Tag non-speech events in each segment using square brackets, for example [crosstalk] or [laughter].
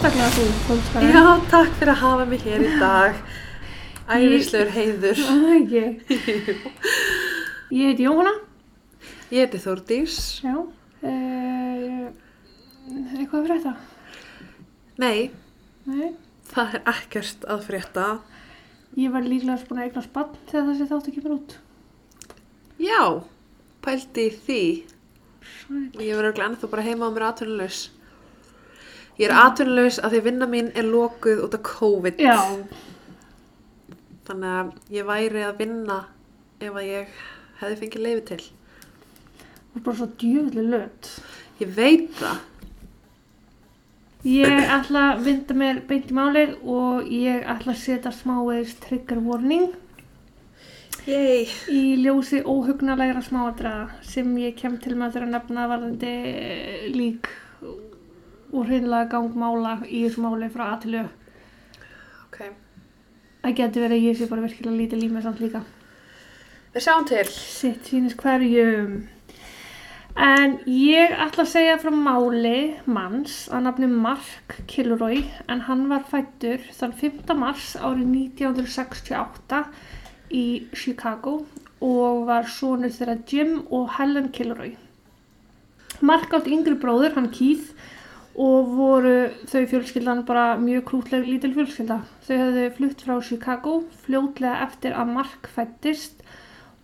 sérstaklega þú, fólkskara. Já, takk fyrir að hafa mig hér í dag. [laughs] Ævislegur heiður. [laughs] Það er ekki. [laughs] Ég heiti Jóhanna. Ég heiti Þórdís. Já. Uh, eitthvað fyrir þetta? Nei, Nei. það er ekkert að frétta. Ég var líklega búin að eigna spann þegar þessi þáttu kemur út. Já, pældi í því. Og ég verður glæðan þú bara heima á mér atvinnulegs. Ég er atvinnulegs að því vinna mín er lokuð út af COVID. Já. Þannig að ég væri að vinna ef að ég hefði fengið leiði til. Þú er bara svo djöfli löt. Ég veit það. Ég ætla að vinda mér beint í málið og ég ætla að setja smávegis trigger warning Yey. í ljósi óhugnalegra smáadraða sem ég kem til með þeirra nefna varðandi lík og hreinlega gangmála í þessu máli frá aðtilu. Ok. Það getur verið að ég sé bara virkilega lítið límið samt líka. Við sjáum til. Sitt sýnist hverjum. En ég ætla að segja frá máli manns að nafni Mark Kilroy en hann var fættur þann 5. mars árið 1968 í Chicago og var sonur þeirra Jim og Helen Kilroy. Mark átt yngri bróður, hann Keith og voru þau fjölskyldan bara mjög krútleg lítil fjölskylda. Þau hefðu flutt frá Chicago fljótlega eftir að Mark fættist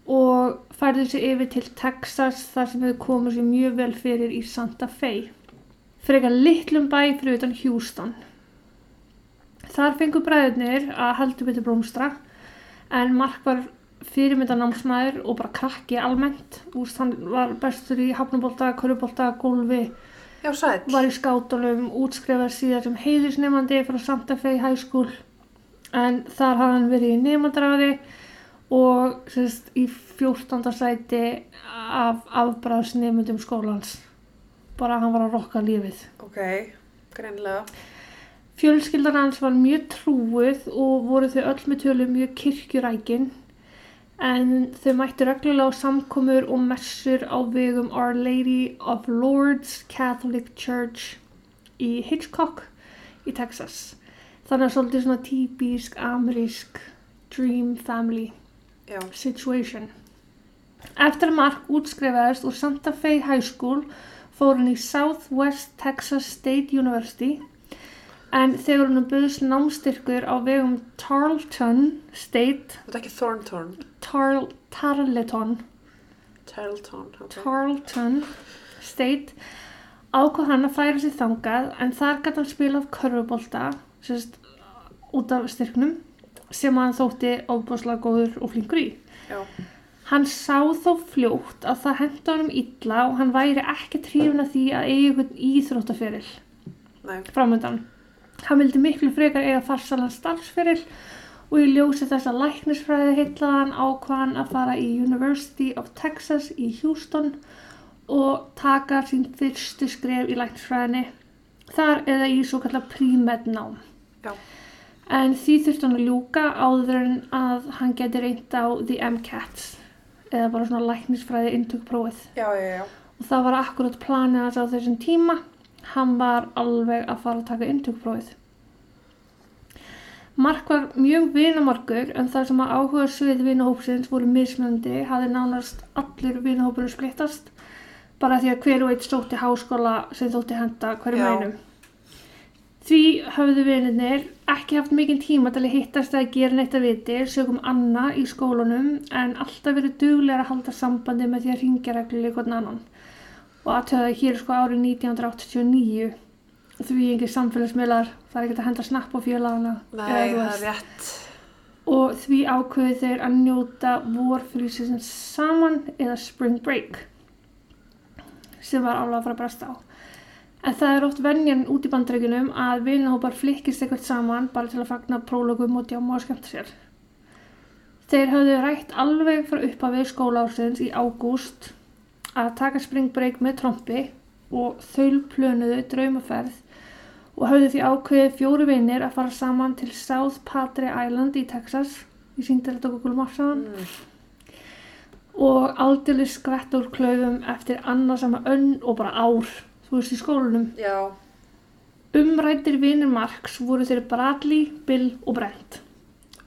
og færði sig yfir til Texas þar sem hefur komið sér mjög vel fyrir í Santa Fe. Frekar litlum bæ fyrir utan Houston. Þar fengu bræðurnir að heldur betur blómstra en Mark var fyrirmyndanámsmaður og bara krakki almennt. Úst, hann var bestur í hafnabólta, körubólta, gólfi, Já, sæl. var í skátunum, útskrefað síðar sem heiðusnefandi frá Santa Fe High School en þar hafði hann verið í nefndaráði og sérst, í 14. sæti af afbræðsnefndum skólans bara hann var að rokka lífið Ok, greinlega. fjölskyldan hans var mjög trúið og voru þau öll með tölu mjög kirkjurækin en þau mættu reglulega á samkomur og messur á vegum Our Lady of Lords Catholic Church í Hitchcock í Texas þannig að svolítið svona típisk amerísk dream family Já. situation. Eftir að Mark útskrifaðist úr Santa Fe High School fór hann í Southwest Texas State University en þegar hann buðst námstyrkur á vegum Tarleton State, Þetta er ekki Thornton. Tarl, Tarleton, Tarleton. ok. Tarleton State ákvað hann að færa sig þangað en þar gæti hann spilað körfubólta sérst, út af styrknum sem hann þótti óbúslega góður og flinkur í. Já. Hann sá þó fljótt að það henda honum illa og hann væri ekki trífin að því að eiga einhvern íþróttaferil Nei. framöndan. Hann vildi miklu frekar eiga farsalan starfsferil og í ljósi þess að læknisfræði heitlaðan ákvaðan að fara í University of Texas í Houston og taka sín fyrstu skref í læknisfræðinni þar eða í svo kallar pre-med nám. Já. En því þurfti hann að ljúka áður en að hann geti reynt á The MCATs eða bara svona læknisfræði intökprófið. Já, já, já. Og það var akkurat planið hans á þessum tíma. Hann var alveg að fara að taka intökprófið. Mark var mjög vinamarkur en það sem að áhuga svið vinahópsins voru mismöndi hafði nánast allir vinahópurinn splittast bara því að hver og eitt stótti háskóla sem þótti henda hverjum Já. einum. Því höfðu vinirnir ekki haft mikinn tíma til að hittast eða gera neitt að viti sögum Anna í skólanum en alltaf verið duglega að halda sambandi með því að ringja reglulega hvern annan. Og aðtöða hér sko árið 1989 því engin samfélagsmiðlar það er ekkert að henda snapp á félagana Nei, það er rétt. og því ákveðu þeir að njóta vorfrísins saman eða spring break sem var alveg að fara að bresta á. En það er oft venjan út í bandreikunum að vinahópar flikkist eitthvað saman bara til að fagna prólogum og djáma og skemmta sér. Þeir höfðu rætt alveg frá upphafið skólaársins í ágúst að taka spring break með trompi og þaul plönuðu draumaferð og höfðu því ákveðið fjóri vinnir að fara saman til South Padre Island í Texas. Ég síndi þetta Maps saman Mm. og aldrei skvett úr klaufum eftir annarsama önn og bara ár, þú veist, í skólanum. Já. Umrættir vinir Marks voru þeir Bradley, Bill og Brent.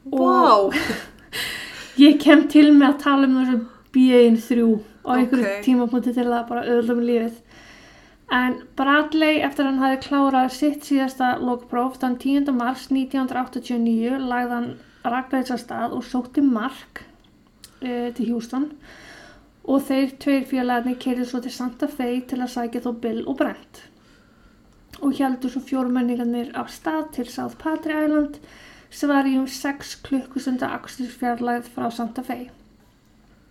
Vá, [laughs] Ég kem til með að tala um þessu B1 þrjú á einhverju Ok. tímapunkti til að bara með lífið. En Bradley, eftir að hann hafi klárað sitt síðasta lokpróf, þann 10. mars 1989 lagði hann að stað og sótti Mark e, til Houston og þeir tveir félagarnir keirið svo til Santa Fe til að sækja þó Bill og Brent og heldur svo fjórmenningarnir af stað til South Padre Island sem var í um 6 klukkustunda akstursfjarlæð frá Santa Fe.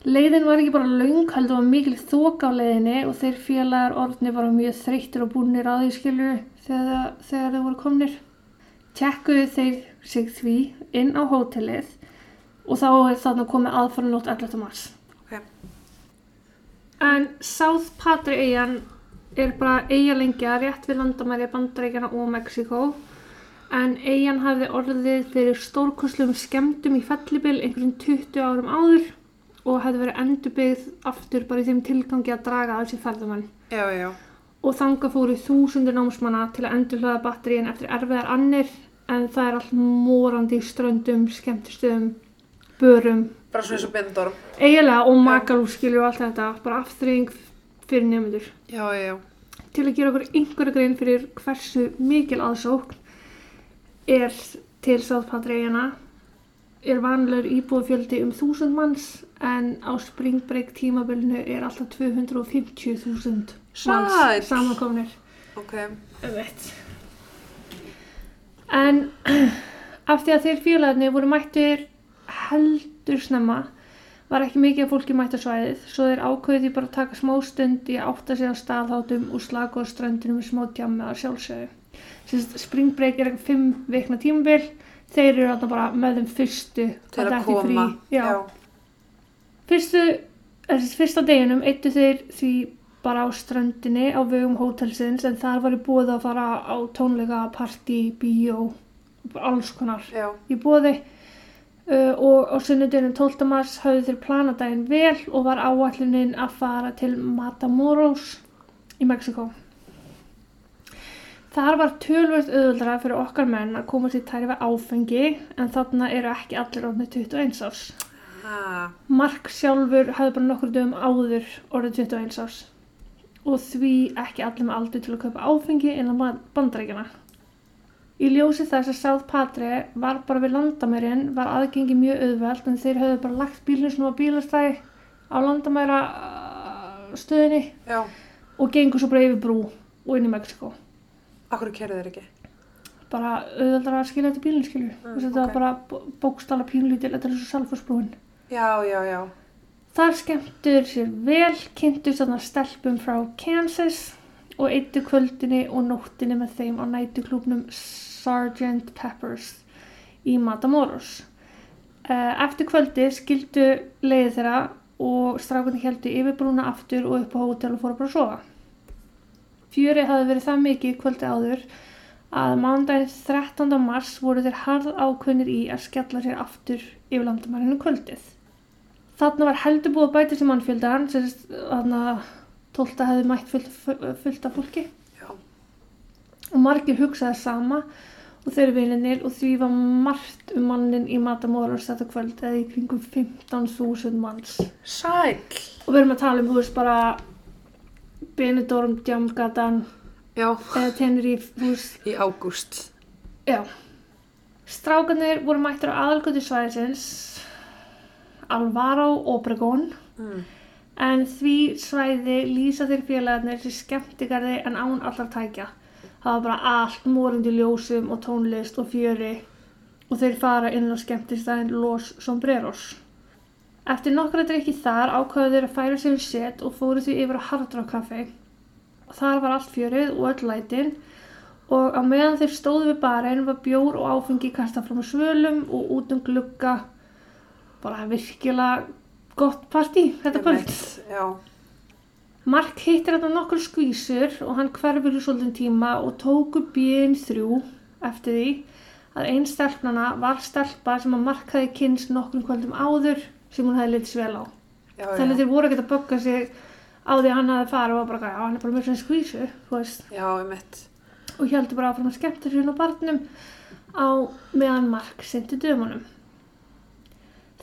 Leiðin var ekki bara laung, heldur var mikil þók á leiðinni og þeir félagar orðni var mjög þreyttir og búnir á því skilju þegar, þegar þeir voru komnir. Tjekkuðu þeir sig því inn á hótelið og þá er þarna komið aðfaranótt 11. mars. ok, En South Padre eigin er bara eigalengja rétt við landamæri Bandaríkjana og Mexiko en eigin hafði orðið fyrir stórkoslum skemmtum í fellibil einhverjum 20 árum áður og hefði verið endurbyggð aftur bara í þeim tilgangi að draga að sér ferðumann. já, já, Og þanga fóru þúsundir námsmanna til að endurhlaða batteríin eftir erfiðar annir en það er allt morandi í ströndum, skemmtistöðum, börum, bara svona eins og bindorm. eiginlega og makalú skilju og allt þetta, bara afþreying fyrir nefndur. Já, já, já, Til að gera okkur einhverja grein fyrir hversu mikil aðsókn er til Sáðpatregjana er vanlegur íbúðfjöldi um 1000 manns en á Spring Break tímabilinu er alltaf 250.000 Sæll. manns samankomnir. ok, Öðveit. En [clears throat] af því að þeir félagarnir voru mættir heldur snemma var ekki mikið af fólki mætt á svæðið svo þeir ákveði því bara að taka smá stund í að átta sig á staðhátum og slaka á ströndinu með smá djammi að sjálfsögðu. Sérst, Spring Break er ekki fimm vikna tímabil, þeir eru þarna bara með þeim fyrstu til að detti í koma. Já. Fyrstu, þessi fyrsta deginum eittu þeir því bara á ströndinni á vegum hótelsins en þar var í búið að fara á tónleika, partí, bíó, alls konar já, í búði uh, og á sunnudeginum 12. mars hafðu þeir planadaginn vel og var áallunin að fara til Matamoros í Mexiko. Þar var tölvöld auðvöldra fyrir okkar menn að koma sér tæri við áfengi en þarna eru ekki allir orðnir 21 árs. ah, Mark sjálfur hafði bara nokkur dögum áður orðið 21 árs og því ekki allir með aldur til að kaupa áfengi innan bandarækjana. Í ljósi þess að South Padre var bara við landamærin var aðgengi mjög auðvelt en þeir höfðu bara lagt bílinn sem á bílastæði á landamæra stöðinni já, og gengur svo bara yfir brú og inn í Mexiko. Akkur kerðu þeir ekki? Bara auðveldar að skilja þetta bílinn skilju. Mm, Mm, þetta var bara bókstala pínlítil, þetta er eins og salforsbrúin. Já, já, já, Þar skemmtur sér vel, kynntust þarna stelpum frá Kansas og eittu kvöldinni og nóttinni með þeim á nætuklúbnum Sgt. Peppers í Matamoros. Eh, Eftir kvöldi skildu leiði þeirra og strákunni heldu yfirbrúna aftur og upp á hótel og fóru bara að sofa. Fjöri hafði verið það mikið kvöldi áður að mándaginn 13. mars voru þeir harð ákveðnir í að skella sér aftur yfir landamærinu kvöldið. Þarna var heldur búið að bæta sem mannfjöldan, sérst þarna 12. hefði mætt fullt, af fólki já, og margir hugsaði sama og þeir vininir og því var margt um mannin í Matamoros þetta kvöld eða í kringum 15.000 manns. sæl, Og við erum að tala um, þú veist, bara Benidorm, Djamgatan eða Tenerife, veist, í ágúst, Já. Strákanir voru mættir á aðalgötu svæðisins, Alvaro Obregón, mm. en því svæði lýsa þeir félagarnir sem skemmtigarði en án allar tækja. Það var bara allt morandi ljósum og tónlist og fjöri og þeir fara inn á skemmtistæðin Los Sombreros. Eftir nokkra drikki þar ákvaðu þeir að færa sér um set og fóru því yfir á Hard Rock Café. Þar var allt fjörið og öll lætin og á meðan þeir stóðu við barinn var bjór og áfengi kasta fram á svölum og út um glugga bara virkilega gott partí þetta kvöld. Mark hittir þetta nokkur skvísur og hann hverfur í svolítinn tíma og tóku bíðin þrjú eftir því að einn stelpnana var stelpa sem að Mark hefði kynst nokkrum kvöldum áður sem hún hefði litið svel á. já, Þannig að þeir voru ekkert að bögga sig á því að hann hefði farið og var bara, já hann er bara með svona skvísu, já, einmitt, og heldur bara áfram að skemmta sér og barnum á meðan Mark sendi dömunum.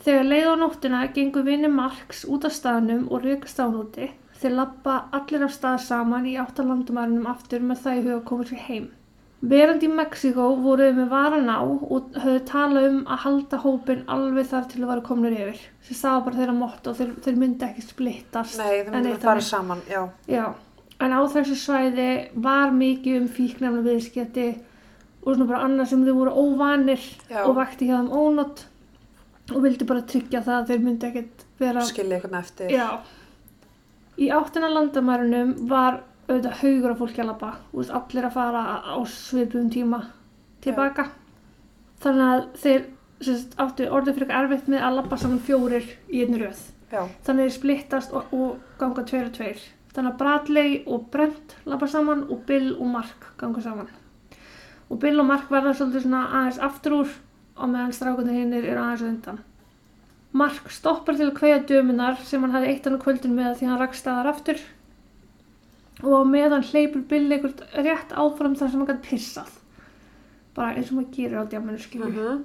Þegar leið á nóttina gengur vinni Marks út af staðnum og rykast án úti. Þeir lappa allir af stað saman í áttalandumærunum aftur með það í huga að koma sér heim. Verandi í Mexíkó voruð með varan á og höfðu talað um að halda hópin alveg þar til að vera komnur yfir. Þeir sagði bara þeirra mótt og þeir, þeir myndi ekki splittast. Nei, myndum eitt að fara saman, já. Já, en á þessu svæði var mikið um fíknefna viðskipti og svona bara annað sem þau voru óvanir Já. og vakti hjá þeim ónótt og vildi bara tryggja það að þeir myndi ekkert vera... Skilja eitthvað eftir. Já. Í áttina landamærunum var auðvitað haugur af fólki að labba, veist, allir að fara á svipum tíma tilbaka. Þannig að þeir sérst, áttu orðið fyrir erfitt með að labba saman fjórir í einu röð. Já, Þannig þeir splittast og, og ganga tveir og tveir. Þannig að Bradley og Brent labba saman og Bill og Mark ganga saman. Og Bill og Mark verða svolítið svona aðeins aftur úr og meðan strákunir hinnir eru aðeins undan. Mark stoppar til að kveja dömunar sem hann hafði eitt á kvöldin með því hann rakst staðar aftur og meðan hleypur Bill einhvert rétt áfram þar sem hann gæti pissað. Bara eins og maður gerir á djáminu skilur. mhm,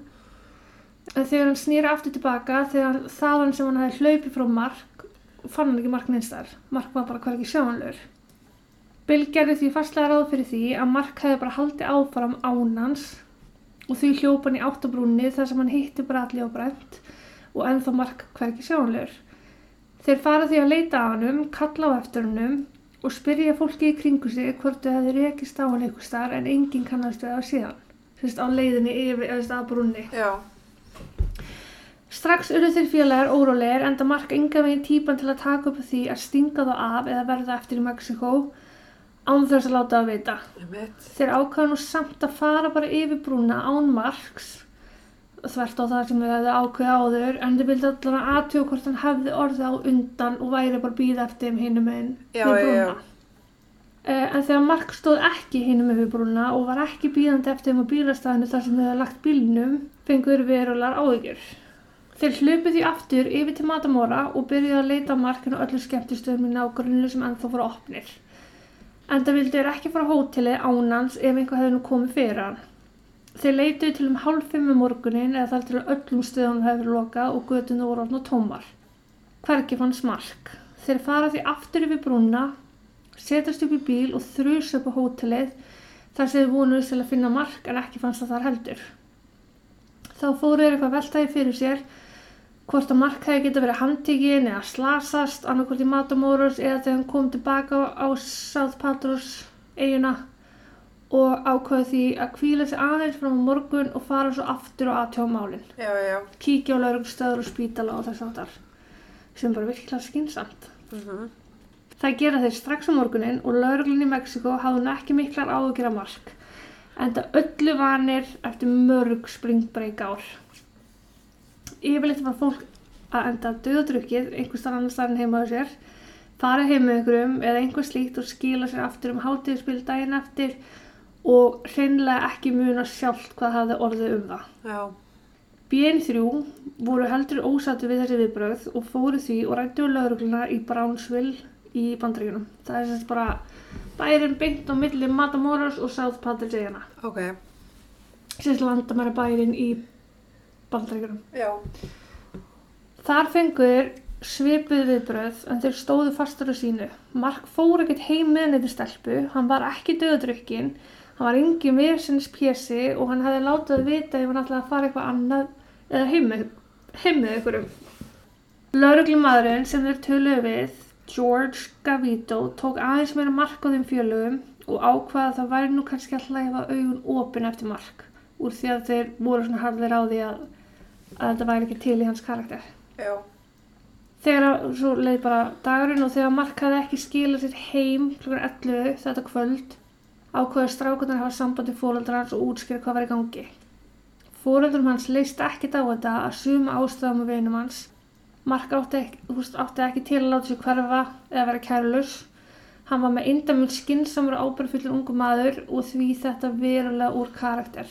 En þegar hann snýri aftur tilbaka, þegar þaðan sem hann hefði hlaupið frá Mark, fann hann ekki Mark neinstar. Mark var bara hvergi sjáanlegur. Bill gerði því fastlega ráð fyrir því að Mark hefði bara haldið áfram ánans og því hljópa hann í áttabrúnni þar sem hann hitti Bradley og Brent og ennþá Mark hvergi sjáanlegur. Þeir fara því að leita á hannum, kalla á eftir hannum og spyrja fólki í kringu sig hvort þau hefði rekist á hann einhver starf en enginn kannast við það síðan. Sérst á leiðinni yfir, að brúnni. já, Strax urðu þeir félagar órólegir enda mark enga veginn típan til að taka upp því að stinga þá af eða verða eftir í Mexiko án þess að láta það vita. Þeir ákvæðu nú samt að fara bara yfir brúna án marks þvert á það sem þau hefði ákveði áður en þau vildi allan að aðtjóða hvort hann hefði orðið á undan og væri bara býð eftir hinum meginn Já, við brúna. Eh, En þegar Mark stóð ekki hinum með við brúna og var ekki býðandi eftir þeim á bílastæðinu þar sem þau hefði lagt bílnum fengur verulegar áhyggjur. Þeir hlupu því aftur yfir til Matamora og byrjuði að leita á markinu öllu skemmtistöðum í nágruninu sem ennþá voru opnir. Enda vildu þeir ekki fara á hóteli ánans ef einhver hefði nú komið fyrir hann. Þeir leituðu til um hálf fimm um morgunin eða þar til öllum stöðunum hefði verið lokað og götunu voru orðna tómar. Hvergi fannst mark. Þeir fara því aftur yfir brúna, setjast upp í bíl og þrjus upp á hótelið þar sem þeir vonuðist til að finna mark en ekki fannst það þar heldur. Þá fóru þeir eitthvað veltaði fyrir sér hvort að Mark hefði geta verið handtíkin eða slasast annarkvort í Matamoros eða þegar hann kom tilbaka á South Patros eiguna og ákvaði því að kvíla sig aðeins fram á morgun og fara svo aftur og aðtjá málin. Já, já. Kíkja á lauruglustöður og spítala og þess aftar sem bara virkilega skynsamt. mhm, Það gera þeir strax á morgunin og lauruglun í Mexiko hafði hún ekki miklar áhugjur af mark. Enda öllu vanir eftir mörg springbreik ár. Yfirleitt var fólk að enda döðadrukkið einhvers þar annars þar en heima á sér, fara heim með einhverjum eða einhver slíkt og skila sér aftur um hátíðspil daginn eftir og hreinlega ekki muna sjálft hvað hafði orðið um það. já, BN3 voru heldur ósattu við þessi viðbröð og fóru því og rættu laurugluna í Brownsville í bandaríkunum. Það er semst bara bærin beint á milli Matamoros og South Padres eigana. ok, Sérst landamæra bærin í bandaríkunum. já, Þar fengur svipuð viðbröð en þeir stóðu fastur á sínu. Mark fór ekkert heim með neitt stelpu, hann var ekki döðadrukkin, hann var engin vesens pjessi og hann hefði látið að vita ef hann ætlaði að fara eitthvað annað eða heim með, heim með einhverjum. Lauruglumadurinn sem þeir töluðu við, George Gavito, tók aðeins meira mark á þeim fjölugum og ákvaða að það væri nú kannski að hlæfa augun opin eftir mark úr því að þeir voru svona harðir á því að, að þetta væri ekki til í hans karakter. já, Þegar svo leið bara dagurinn og þegar Mark hafði ekki skilað sér heim kl. 11 þetta kvöld ákveður strákunar að hafa samband við fóreldrar hans og útskýra hvað var í gangi. Fóreldrum hans leist ekkit á þetta að suma ástæðum og vinum hans. Mark átti ekki, átti ekki til að láta sér hverfa eða vera kærlaus. Hann var með indamund skinsamur og ábyrgfullur ungu maður og því þetta verulega úr karakter.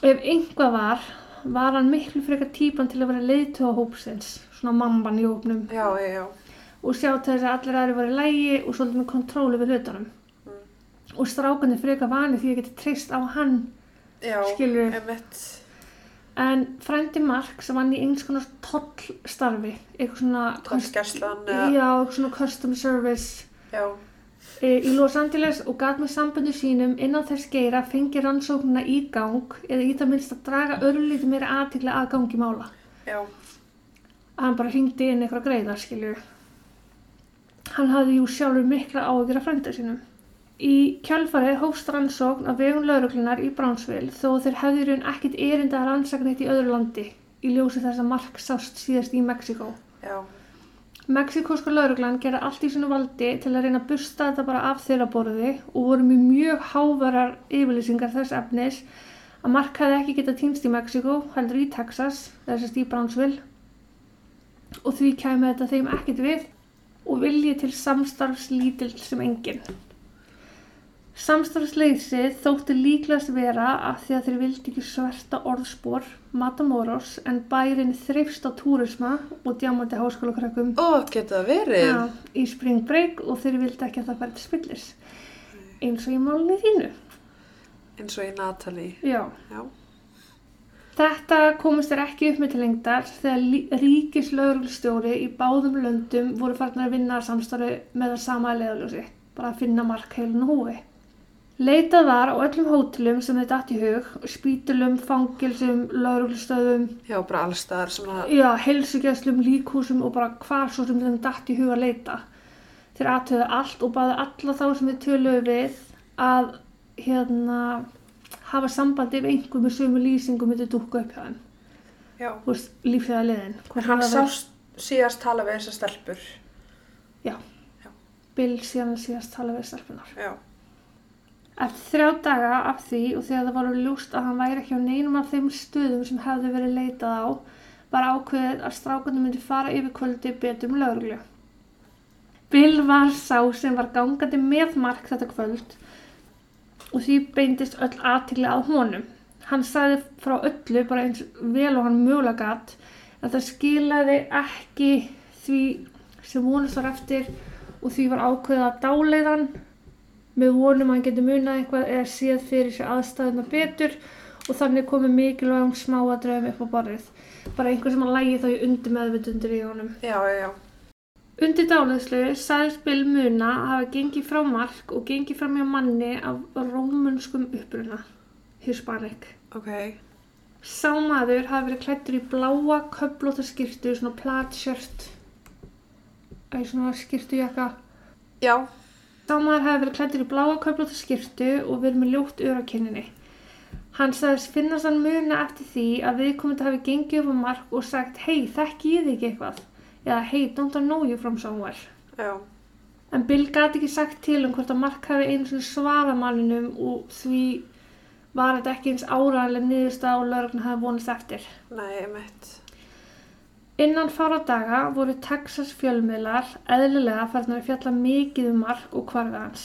Ef einhvað var, var hann miklu frekar típan til að vera leiðtóa hópsins, svona mamman í hópnum já, já, já, og sjá þess að allir aðri voru í lægi og svolítið með kontróli við hlutunum. Og strákunni freka vani því að geta treyst á hann Já, Skilurðu? emitt. en frændi Mark sem vann í eins konar tollstarfi eitthvað svona eitthvað svona custom service. E, í Los Angeles og gat með samböndu sínum innan þess geira fengi rannsóknuna í gang eða í það minnst að draga örlítið meira aðtikla að gangi mála. Já, að hann bara hringdi inn eitthvað greiða skilju hann hafði jú sjálfur mikla áhyggjur af frænda sínum í kjálfari hófst rannsókn af vegum lauruglunar í Brownsville þó þeir hefði raun ekkit erinda að rannsaka neitt í öðru landi í ljósi þess að Mark sást síðast í Mexiko já, Mexikóska lauruglan gerði allt í sinu valdi til að reyna að busta þetta bara af þeirra borði og voru með mjög hávarar yfirlýsingar þess efnis að Mark hefði ekki getað týnst í Mexiko, heldur í Texas, þessast í Brownsville. Og því kæmi þetta þeim ekkit við og vilji til samstarfs lítill sem enginn. Samstarfsleysið þótti líklegast vera af því að þeir vildi ekki sverta orðspor Matamoros en bærin þreifst á túrisma og djámandi háskólakrökkum ó, geta verið. Já, í spring break og þeir vildi ekki að það til spillis eins og í málunni þínu Eins og í Natalie, Já. já, Þetta komist þér ekki upp með til lengdar þegar ríkislauglstjóri í báðum löndum voru farnar að vinna að samstarfi með það sama leiðaljósi, bara að finna markheilun og húfi. Leitað var á öllum hótelum sem þið datt í hug, spítulum, fangilsum, lauruglustöðum, já, bara allstaðar sem að, já, heilsugjæslum, líkhúsum og bara hvar svo sem þeim datt í hug að leita. Þeir aðtöðu allt og báðu alla þá sem við töluðu við að hérna hafa sambandi ef einhver með sömu lýsingu myndi dúkka upp hjá þeim. já. Þú veist, lífsæða liðin. En hann sást síðast tala við þessar stelpur. Bill síðan síðast tala við stelpunar. Já, Eftir þrjá daga af því og þegar það voru ljúst að hann væri ekki á neinum af þeim stöðum sem hefði verið leitað á, var ákveðið að strákunum myndi fara yfir kvöldi betur með lögreglu. Bill var sá sem var gangandi með Mark þetta kvöld og því beindist öll aðtigli að honum. Hann sagði frá öllu bara eins vel og hann mögulega gatt að það skilaði ekki því sem vonast var eftir og því var ákveðið að dáleiðan með vonum að geti munað eitthvað eða séð fyrir sér aðstæðuna betur og þannig komið mikilvægum smáadröfum upp á borðið. Bara einhver sem að lægi þá í undir meðvitundir í honum. já, já, já, Undir dáleiðslu sagðist Bill muna að hafa gengið frá mark og gengið fram hjá manni af rómunskum uppruna, Hispanic. ok, Sá maður hafi verið klættur í bláa köflóta skirtu, svona platshirt, eða svona skirtujakka. já, Sá maður hafi verið klættur í bláa köflóta skirtu og verið með ljótt ör á kinninni. Hann sagðist finnast hann muna eftir því að viðkomandi hafi gengið upp á mark og sagt hei, þekki ég þig ekki eitthvað? Eða hei, don't I know you from somewhere? já, En Bill gati ekki sagt til um hvort að Mark hafi einu svona svara manninum og því var þetta ekki eins áræðanlega niðurstað og laurugna hafi vonast eftir. nei, emitt, Innan fára daga voru Texas fjölmiðlar eðlilega farnar að fjalla mikið um Mark og hvarfið hans.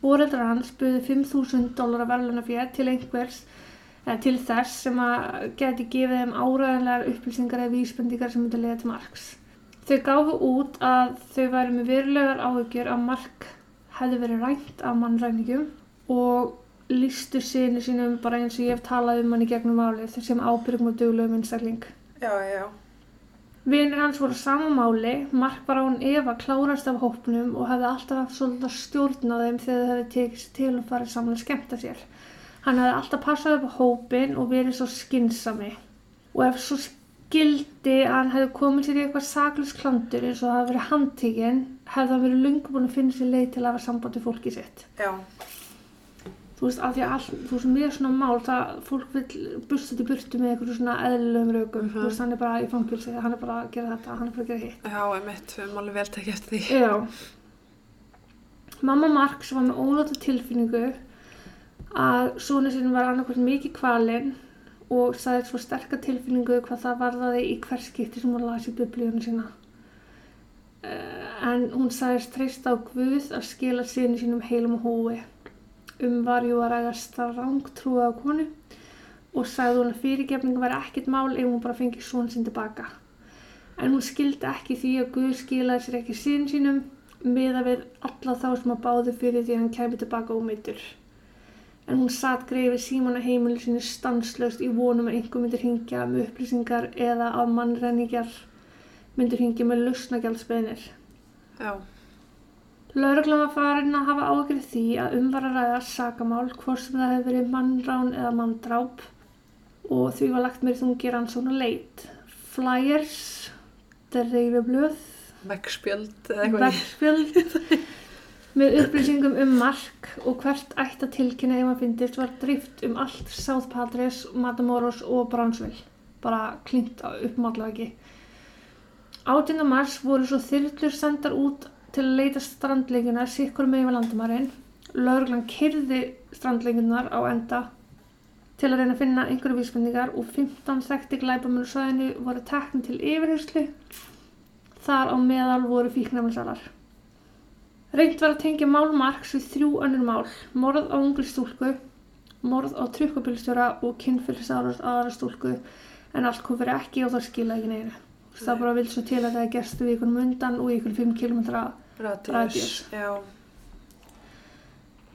Fóreldrar hans buðu 5.000 dólar verðlunafér til einhvers eða til þess sem að geti gefið þeim áræðanlegar upplýsingar eða vísbendingar sem myndi leiða til Marks. Þau gáfu út að þau væri með verulegar áhyggjur að Mark hefði verið rænt af mannræningjum og lístu sínu sínum bara eins og ég hef talað um hann í gegnum álið sem ábyrgum og duglegum einstakling. já, já, já, Vinir hans voru á sama máli, Mark var á hann Eva klárast af hópnum og hefði alltaf haft svolítið að stjórna þeim þegar þau hefði tekið sér til og farið saman að skemmta sér. Hann hefði alltaf passað upp á hópin og verið svo skynsami. Og ef svo skildi að hann hefði komið sér í eitthvað saklus klandur eins og það hefði verið handtíkin, hefði hann verið lungu búin að finna sér leið til að hafa samband við fólkið sitt. já, Þú veist, af því að all, þú veist, með svona mál, það fólk vil þetta í burtu með einhverju svona eðlilegum raukum. Mhm. Þú veist, hann er bara í fangilsi, hann er bara að gera þetta, hann er bara að gera hitt. já, emitt, við erum alveg vel tekið eftir því. Já. Mamma Marks var með óláta tilfinningu að svona sinni var annarkvæmt mikið kvalinn og sagði svo sterka tilfinningu hvað það varðaði í hver skipti sem hún lasi biblíunum sína. Eh, En hún sagðist treysta á Guð að skila síðan sínum heilum og hói. Um var jú að ræða stráng trúa á konu og sagði hún að fyrirgefning væri ekkert mál ef hún bara fengi svon sinn tilbaka. En hún skildi ekki því að Guð skilaði sér ekki síðan sínum miða við alla þá sem að báðu fyrir því að hann kæmi tilbaka ómeitur. En hún satt greiði síman að heimilu sinni stanslöst í vonum að einhver myndir hingja með upplýsingar eða að mannræningjar myndir hingja með lausnagjaldsbeðnir. Já. Lauruglan var farin að hafa ágjörð því að umvara ræða sakamál hvort sem það hefur verið mannrán eða manndráp og því var lagt meiri þungi rannsókn og leit. Flyers, dreifjablöð, Veggspjöld eða eitthvað. vegspjöld með upplýsingum um mark og hvert ætti að tilkynna ef maður fyndist var drift um allt South Padres, Matamoros og Brownsville. Bara klínt uppmála ekki. 18. mars voru svo þyrlur sendar út til að leita strandleikina sikkur með yfir landamarinn. Lauruglan kyrði strandleikinar á enda til að reyna að finna einhverju vísbendingar og 15 þekkti glæbamönu svæðinu voru tekni til yfirherslu. Þar á meðal voru fíknæfnisalar. Reynt var að tengja mál Marks við þrjú önnur mál, morð á ungri stúlku, morð á trukkubilstjóra og kynfylgsárast aðra stúlku en allt kom fyrir ekki og það skila ekki neginu. Það bara vil svo til að það er gerstu vikunum undan og ykkur 5 km Radius. Radius. Já.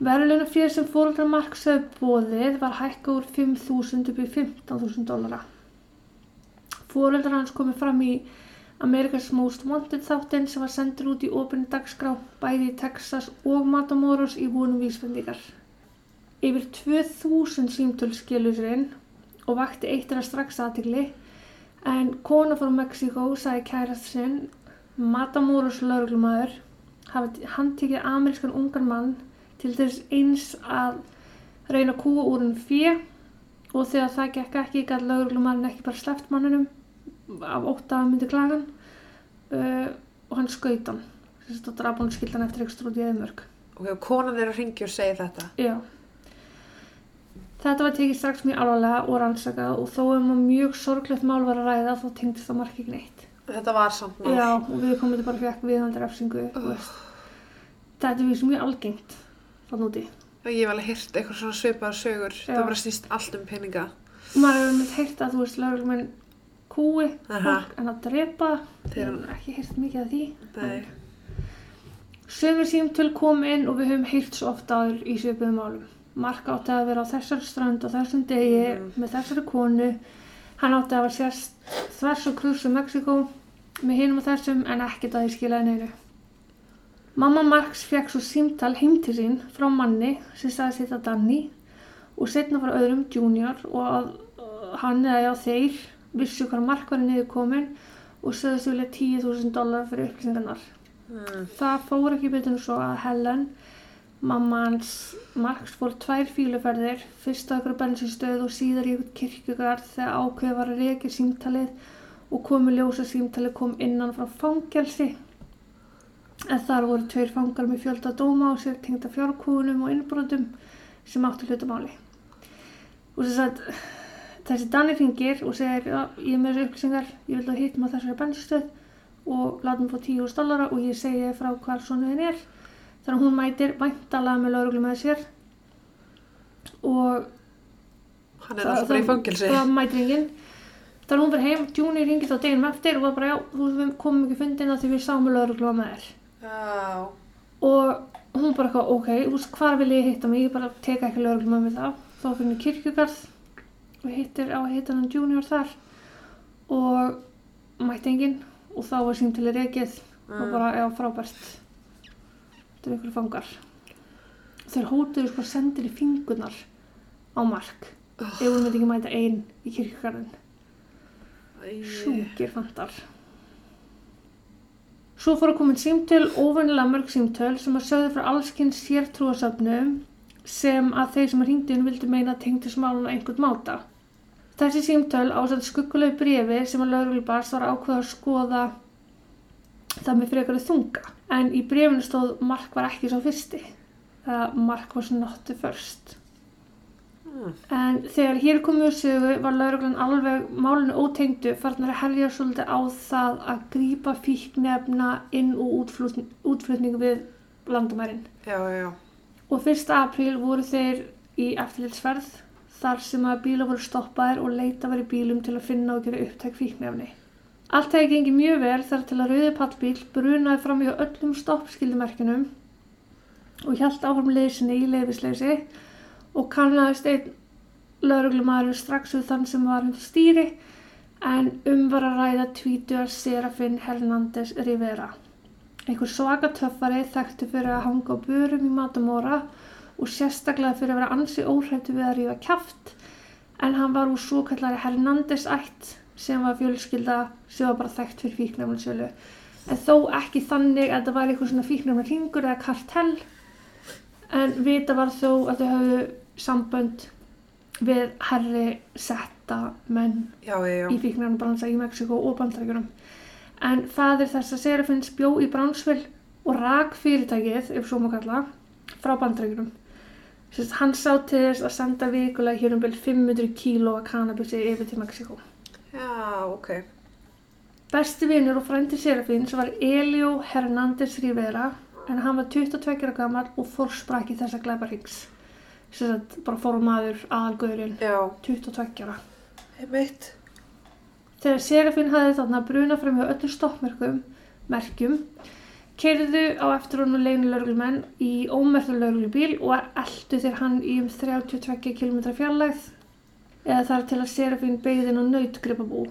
Verðluna fyrir sem fóröldra Marks hefur bóðið var hækka úr 5.000 upp í 15.000 dólara. Fóröldra hans komið fram í America's Most Wanted þáttinn sem var sendur út í opinni dagskrá bæði í Texas og Matamoros í vonum vísbendingar. Yfir 2000 símtöl skilu sér inn og vakti eitt þeirra strax aðtigli en kona frá Mexíkó sagði kærast sinn Matamoros lauruglumæður hafi handtikið amerískan ungan mann til þess eins að reyna að kúa úr hann fjö og þegar það gekk ekki gæti lauruglumarinn ekki bara sleppt manninum af ótt að myndi klagan uh, og hann skaut hann. Þess að draf hann skildan eftir ekstra út í eðmörk Ok, og konan er að ringja og segja þetta. Já. Þetta var tekið strax mjög alvarlega og rannsakað og þó um að mjög sorglegt mál var að ræða þá tengdist það mark ekki neitt Þetta var samt mál. Já, og við komum þetta bara fekk viðandi refsingu þú veist. Þetta er vísum mjög algengt þannig úti Og ég hef alveg hýrt eitthvað svona svipaðar sögur. Já. Það bara snýst allt um peninga. maður hefur með heyrt að þú veist lögreglumenn kúi Aha. fólk en að drepa Þeir- hefur ekki heyrt mikið af því Nei. sömur símtöl kom inn og við höfum heyrt svo ofta áður í svipuðum málum Mark átti að vera á þessari strand á þessum degi Mhm. með þessari konu hann átti að vera sérst þvers og krus um Mexiko með hinum og þessum en ekkert að því skilaði neinu Mamma Marks fekk svo símtal heim til sín frá manni sem sagði sitt að Danny og setna frá öðrum junior og að uh, hann eða já þeir vissu hvað Mark var niður komin og sögðust vilja 10.000 dólar fyrir upplýsingarnar. Mm. Það fór ekki betur en svo að Helen, mamma hans Marks, fór tvær fíluferðir, fyrst á ykkur bensinstöð og síðar í ykkur kirkjugarð þegar ákveð var að reykja símtalið og komi ljósa símtalið kom innan frá fangelsi. En þar voru tveir fangar með fjölda dóma og sér tengda fjárkúnum og innbrotum sem áttu hlutamáli. Og þess að þessi Danni ringir og segir ég er með þessu upplýsingar, ég vil að á þessari bensinstöð og láta mig fá 10.000 dollara og ég segi frá hvar sonuðin er þannig að hún mætir væntalega með lauruglu með sér. Og Hann er alltaf bara í fangelsi. það mætir enginn. Þannig að hún fyrir heim, Júni ringir þá deginum eftir og var bara já, þú komum ekki fundin að því við sáum með lauruglu með þér Já. og hún bara eitthvað, ok, þú veist, hvar vil ég hitta mig? Ég bara teka ekki lauruglu með mig það. Þá fyrir henni kirkjugarð og hittir á að hitta hann junior þar. Og mætti enginn og þá var símtali reikið og Mm. bara, já, frábært þetta er ykkur fangar. Þeir hótuðu sko sendir í fingunar á mark. Ef hún myndi ekki mæta einn í kirkjugarðin Æ. sjúkir fantar. Svo fór að koma símtöl, óvennilega mörg símtöl sem að sögðu frá allskinn sértrúasöfnum sem að þeir sem að hringdinn vildu meina tengdu smálun á einhvern máta. Þessi símtöl ásætt skuggulegu brefi sem að lögreglubars var ákveða að skoða það með frekari þunga. En í brefinu stóð Mark var ekki svo fyrsti. Það Mark was not the first. Mm. En þegar hér komið úr sögu var lauruglan alveg málinu ótengdu farnar að herja svolítið á það að grípa fíknefna inn og útflutning, útflutning við landamærin. Já, já, já. Og 1. apríl voru þeir í eftirlitsferð þar sem að bíla voru stoppaðir og leita var í bílum til að finna og gera upptæk fíknefni. Allt hefði gengið mjög vel þar til að rauði pallbíl brunaði fram hjá öllum stoppskildumerkjunum og hjælt áfram leysinni í leifisleysi og kannaðist einn lauruglumæður strax við þann sem var undir stýri en um var að ræða tvítuar Serafin Hernández Rivera. Einhver svaka töffari þekktu fyrir að hanga á börum í Matamora og sérstaklega fyrir að vera ansi óhrættu við að rífa kjaft en hann var úr svo kallari Hernández ætt sem var fjölskylda sem var bara þekkt fyrir fíknefnarsölu en þó ekki þannig að það var eitthvað svona fíknefnar ringur eða kartell en vita var þó að þau hafðu sambönd við herri setta menn Já, já, í fíknefnarbransa í Mexiko og Bandaríkjunum. En fadir þess að Serafins bjó í Brownsville og rak fyrirtækið, ef svo má kalla frá Bandaríkjunum. Sest, hann sá til þess að senda vikulega hér um bil 500 kíló að kannabisi yfir til Mexiko Já, ok. Besti vinnur og frændi Serafins var Elio Hernández Rivera en hann var 22 ára gammal og fórsprakki þessa glæbarhyggs. Þess að bara fór maður aðalgöðurinn Já, 22 ára. einmitt. Þegar Serafin hafði þarna bruna fram hjá öllum stoppmerkum, merkjum, keirðu á eftir honum leinulörglumenn í ómertu löglubíl og eldu þeir hann í um 32 km fjarlægð eða þar til að Serafin beigðin á nautgripabú.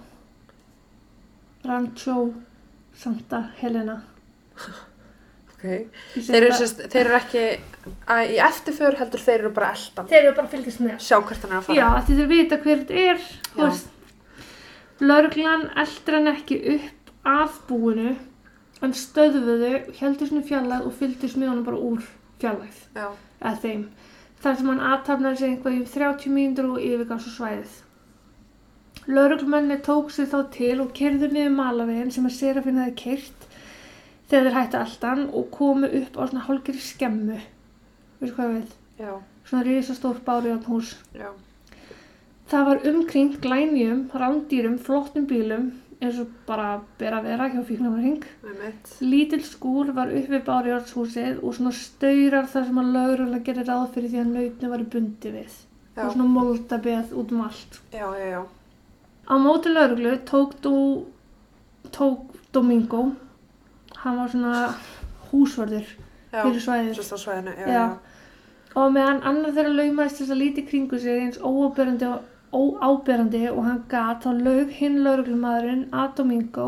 Rancho Santa Helena. Ok. Í Þeir eru, sérst, þeir eru ekki að, í eftirför heldur þeir eru bara eldan. Þeir eru bara fylgjast með. Sjá hvert hann er að fara. Já, því þeir vita hver þetta er. Lörglan eldur hann ekki upp að búinu en stöðuðu, heldur svona fjallæð og fylgdist með honum bara úr fjallæð Já, eða þeim. Þar sem hann aðtapnaði sig eitthvað í 30 mínútur og yfirgans á svæðið. Lörglmenni tók sig þá til og kerðu niður malavegin sem að Serafin hefði keirt þegar þeir hætti alltan og komu upp á svona hálgeri skemmu. Veistu hvað veit? já, Svona risastór bárjárnhús. já. Það var umkringt glænjum, rándýrum, flottum bílum eins og bara ber að vera hjá fíknarring. Einmitt. Lítill skúr var upp við bárjárnshúsið og svona staurar þar sem að lögurlega gerir ráð fyrir því að nautni var bundi við. Já, Og svona moldabeð út um allt. já, já. Á móti lögreglu tók, Dó, tók Domingo, hann var svona húsvörður fyrir svæðinu. Og meðan annar þeirra laumæðist þess að líti kringu sig eins óáberandi og óáberandi og hann gat þá laug hinn lauruglumadurinn að Domingo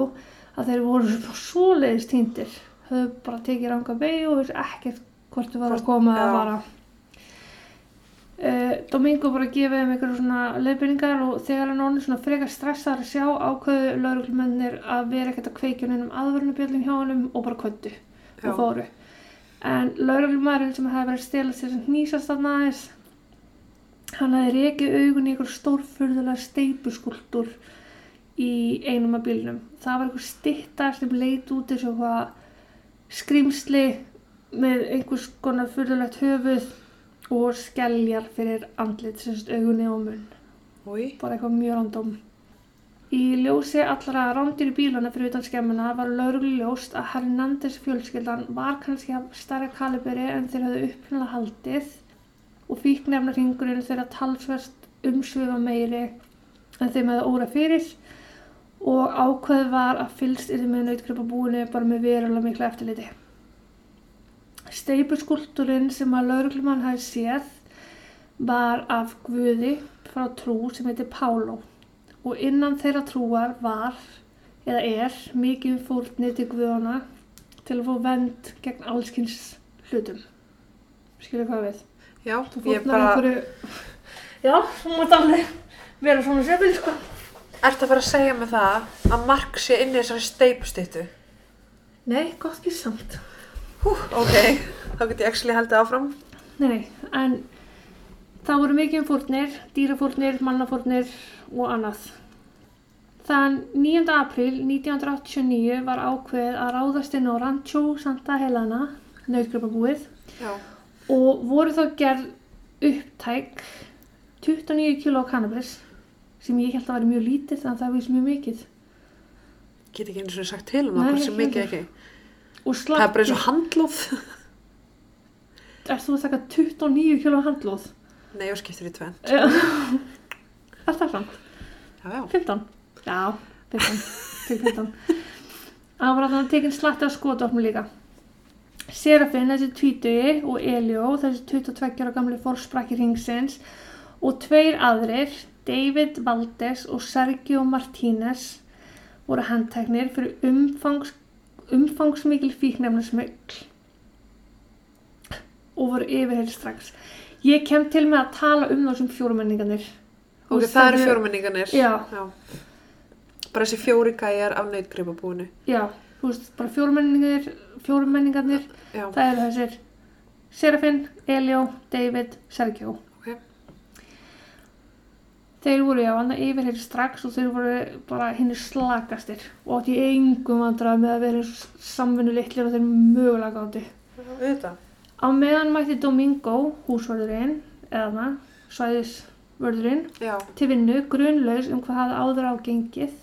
að þeir voru svoleiðist týndir. Höfðu bara tekið ranga beig og vissi ekkert hvort þau var að koma eða já. vara. Uh, Domingo bara gefið þeim einhverju svona leiðbyrningar og þegar hann orðin svona frekar stressaður að sjá ákveðu lauruglumennir að vera ekkert að kveikja um aðvörnubjöldum hjá honum og bara kvöttu Já. og fóru. En lauruglumæðurinn sem hefði verið að stela sér sem hnýsast þarna aðeins, hann hefði rekið augun í einhver stórfurðulega steipuskultúr í einum af bílnum. Það var einhver stytta sem leit út eins og hvað skrimsli með einhvers konar furðulegt höfuð og skelljar fyrir andlit, sem sagt augunni og munn Úi, bara eitthvað mjög random. Í ljósi allra rándir í bílana fyrir utan skemmuna var lauruglu ljóst að Hernandez fjölskyldan var kannski af stærra kaliberi en þeir hafðu upphinlega haldið og fíknefna hringurinn þeirra talsverst umsvifa meiri en þeim hefði óra fyrir og ákveð var að fylst yfir með nautgripa búinu bara með verulega mikla eftirliti. Steipuskultúrin sem að lauruglumann hafi séð var af Guði frá trú sem heitir Pálo og innan þeirra trúar var eða er mikið fórnið til Guðana til að fá vend gegn allskins hlutum. Skilur hvað við? Já, Þú fórnar bara, einhverju... Já, þú mátt alveg vera svona sefil, sko. ert að fara að segja mig það að Mark sé inn í þessari steipustýttu? Nei, gott ekki samt. Hú, ok, þá get ég actually haldið áfram. Nei, nei, en það voru mikið um fórnir, dýrafórnir, mannafórnir og annað. Þann 9. apríl 1989 var ákveðið að ráðast inn á Rancho Santa Helena, nautgripabúið, Já, og voru þá gerð upptæk 29 kg cannabis sem ég held að væri mjög lítið að það vís mjög mikið. get ekki eins og sagt til um það, ekki mikið ekki. Það er bara eins og handlóð. [laughs] er þú að taka 29 kg handlóð? Nei, og skiptir í tvenn. er það samt? Já, já. 15? Já, 15. tek 15 hann var alltaf tekinn slatti af skotofnum líka Serafin, þessi tvítugi og Elio, þessi 22 ára gamli fórsprakki ringsins og tveir aðrir, David Valdes og Sergio Martínez voru handteknir fyrir umfangs, umfangsmikil fíknefnasmögl og voru yfirheyri strax. Ég kem til með að tala um þessum fjórumenningarnir. Þú Ok, það eru þetta fjórmenninganir. Já. Bara þessi fjóri gæjar af nautgripabúinu. Já, þú veist, bara fjórumenningarnir, fjórumenningarnir, Já, það eru þessir Serafin, Elio, David, Sergio. ok. Þeir voru já, hann yfirheyri strax og þeir voru bara hinnir slakastir og átti engum vandrað með að vera samvinnu litlir og þeir mögulega gátti. Auðvitað. Á meðan mætti Domingo, húsvörðurinn, eða það, svæðisvörðurinn, til vinnu, grunlaus um hvað hafði áður á gengið.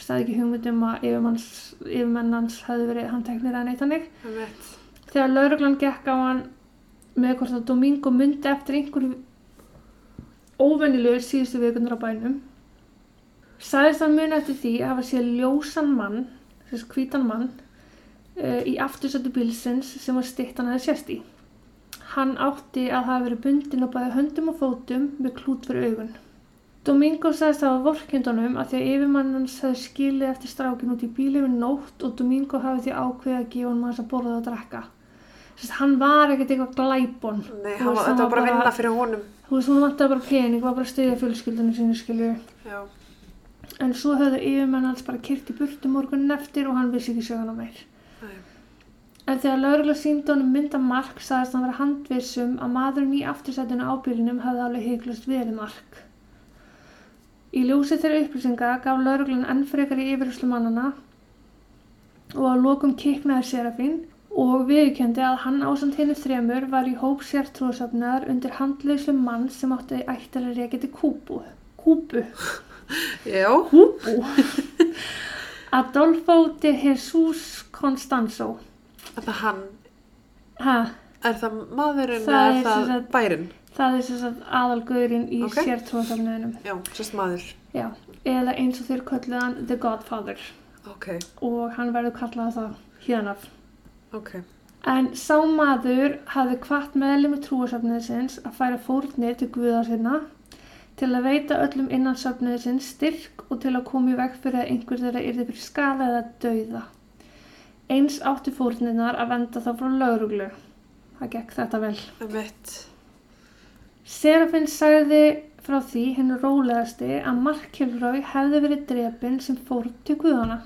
Staði ekki hugmyndum að yfirmanns- yfirmenn hans hafði verið handteknir eða neitt hannig. það. Þegar lauruglan gekk á hann með hvort að Domingo myndi eftir einhverju óvennilegur síðustu vikunar á bænum, sagðist hann muni eftir því að hafa séð ljósan mann, þess hvítan mann, uh, í aftursættu bílsins sem var stytt hann hefði sést í. Hann átti að hafa verið bundin á bæði höndum og fótum með klút fyrir augun. Domingo sagðist hafa vorkjöndunum að því að yfirmann hans hefði skilið eftir strákin út í bíli við nótt og Domingo hafi því ákveðið að gefa hann maður að borða og drekka. Sest, hann var ekkert eitthvað glæbon. Nei, veist, var- þetta var bara að vinna fyrir honum. Þú veist, hún vantaði bara pening, var bara að styðja fjölskyldunum sinni, skilju. Já, En svo höfðu yfirmenn hans bara kyrt í burtu morgunin eftir og hann vissi ekki söguna meir. nei. En þegar laurugla síndi honum mynda mark sagðist hann vera handvissum að maðurinn í aftursætinu á bílinum hefði alveg heiklust verið mark. Í ljósi þeirra upplýsinga gaf lauruglan enn frekar í yfirherslu mannana og að lokum kiknaði Serafín og viðurkendi að hann ásand henni þremur var í hóp sértrúasöfnar undir handleyslu mann sem átti ættilega reykja til Kúbu. Kúbu. [laughs] Já, Kúbu. Adolfo de Jesus Constanzo. þetta hann, Ha, er það maðurinn Það eða er það sagt- bærin? Það er sem sagt aðalgöðurinn í Ok. okay. sértrúasöfnuðinum. Já, sérst maður. Já, eða eins og þeir kölluð hann The Godfather Ok, og hann verður kallað það hérna. ok. En sá maður hafði kvart meðlum í trúasöfnuðisins að færa fórnir til guða sinna til að veita öllum innan söfnuðisins styrk og til að koma í veg fyrir að einhver þeirra yrði fyrir skala eða dauða. Eins átti fórnirnar að venda þá frá lauruglu. Það gekk þetta vel. Það veit. Serafin sagði frá því hennu rólegasti að Mark Kilroy hefði verið drepinn sem fór til guðana.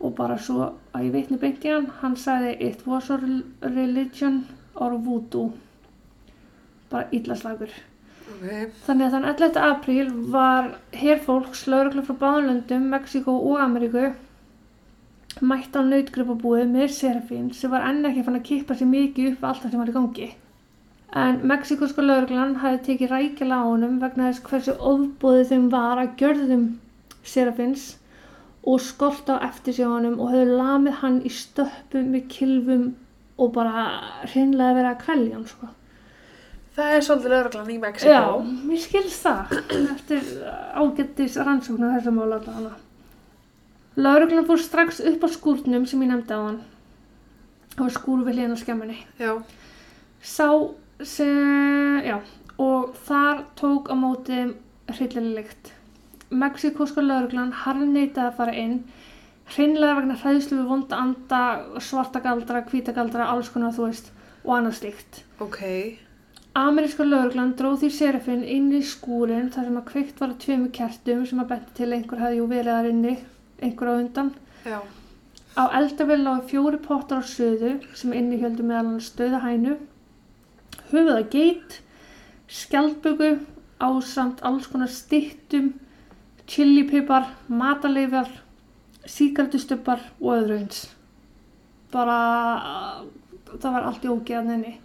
Og bara svo að ég veitni beint í hann, hann sagði it was a religion or voodoo. Bara illaslagur. Ok, Þannig að þann 11. apríl var herfólks lauruglu frá báðanlöndum, Mexíkó og Ameríku mætt á nautgripabúið með Serafín sem var enn ekki fann að kippa sér mikið upp allt það sem var í gangi. En mexíkóska lauruglan hafði tekið rækjala á honum vegna þess hversu ofbóðið þeim var að gjörðum Serafins og skort á eftir sig á honum og höfðu lamið hann í stöppum með kilvum og bara hreinlega verið að kvelja hann sko. það er svolítið lögreglan í Mexiko. Já, mér skilst það [clears throat] eftir ágættis rannsóknar þessar mála alltaf hana. Lauruglan fór strax upp á skúrnum sem ég nefndi á hann. Það var skúr við hlýðan á skemmunni. Já, Sá sem, já, og þar tók á móti hryllileg lykt. Mexikóska lauruglan harneitaði að fara inn, hreinlega vegna hræðslu við vonda anda, svarta galdra, hvíta galdra, alls konar þú veist, og annað slíkt. ok. Ameríska lauruglan dróð því Serafin inn í skúrin þar sem að kveikt var að tveimu kertum sem að benti til einhver hefði jú verið þar inni, einhver á undan. Já, Á eldavél lágu fjóri pottar á söðu sem innihjöldu meðal hann stöða hænu, höfuða geit, skjaldböku ásamt alls konar stittum, chilipipar, mataleifjar, síkartustöppar og öðru eins. Bara, það var allt í ógeðan henni.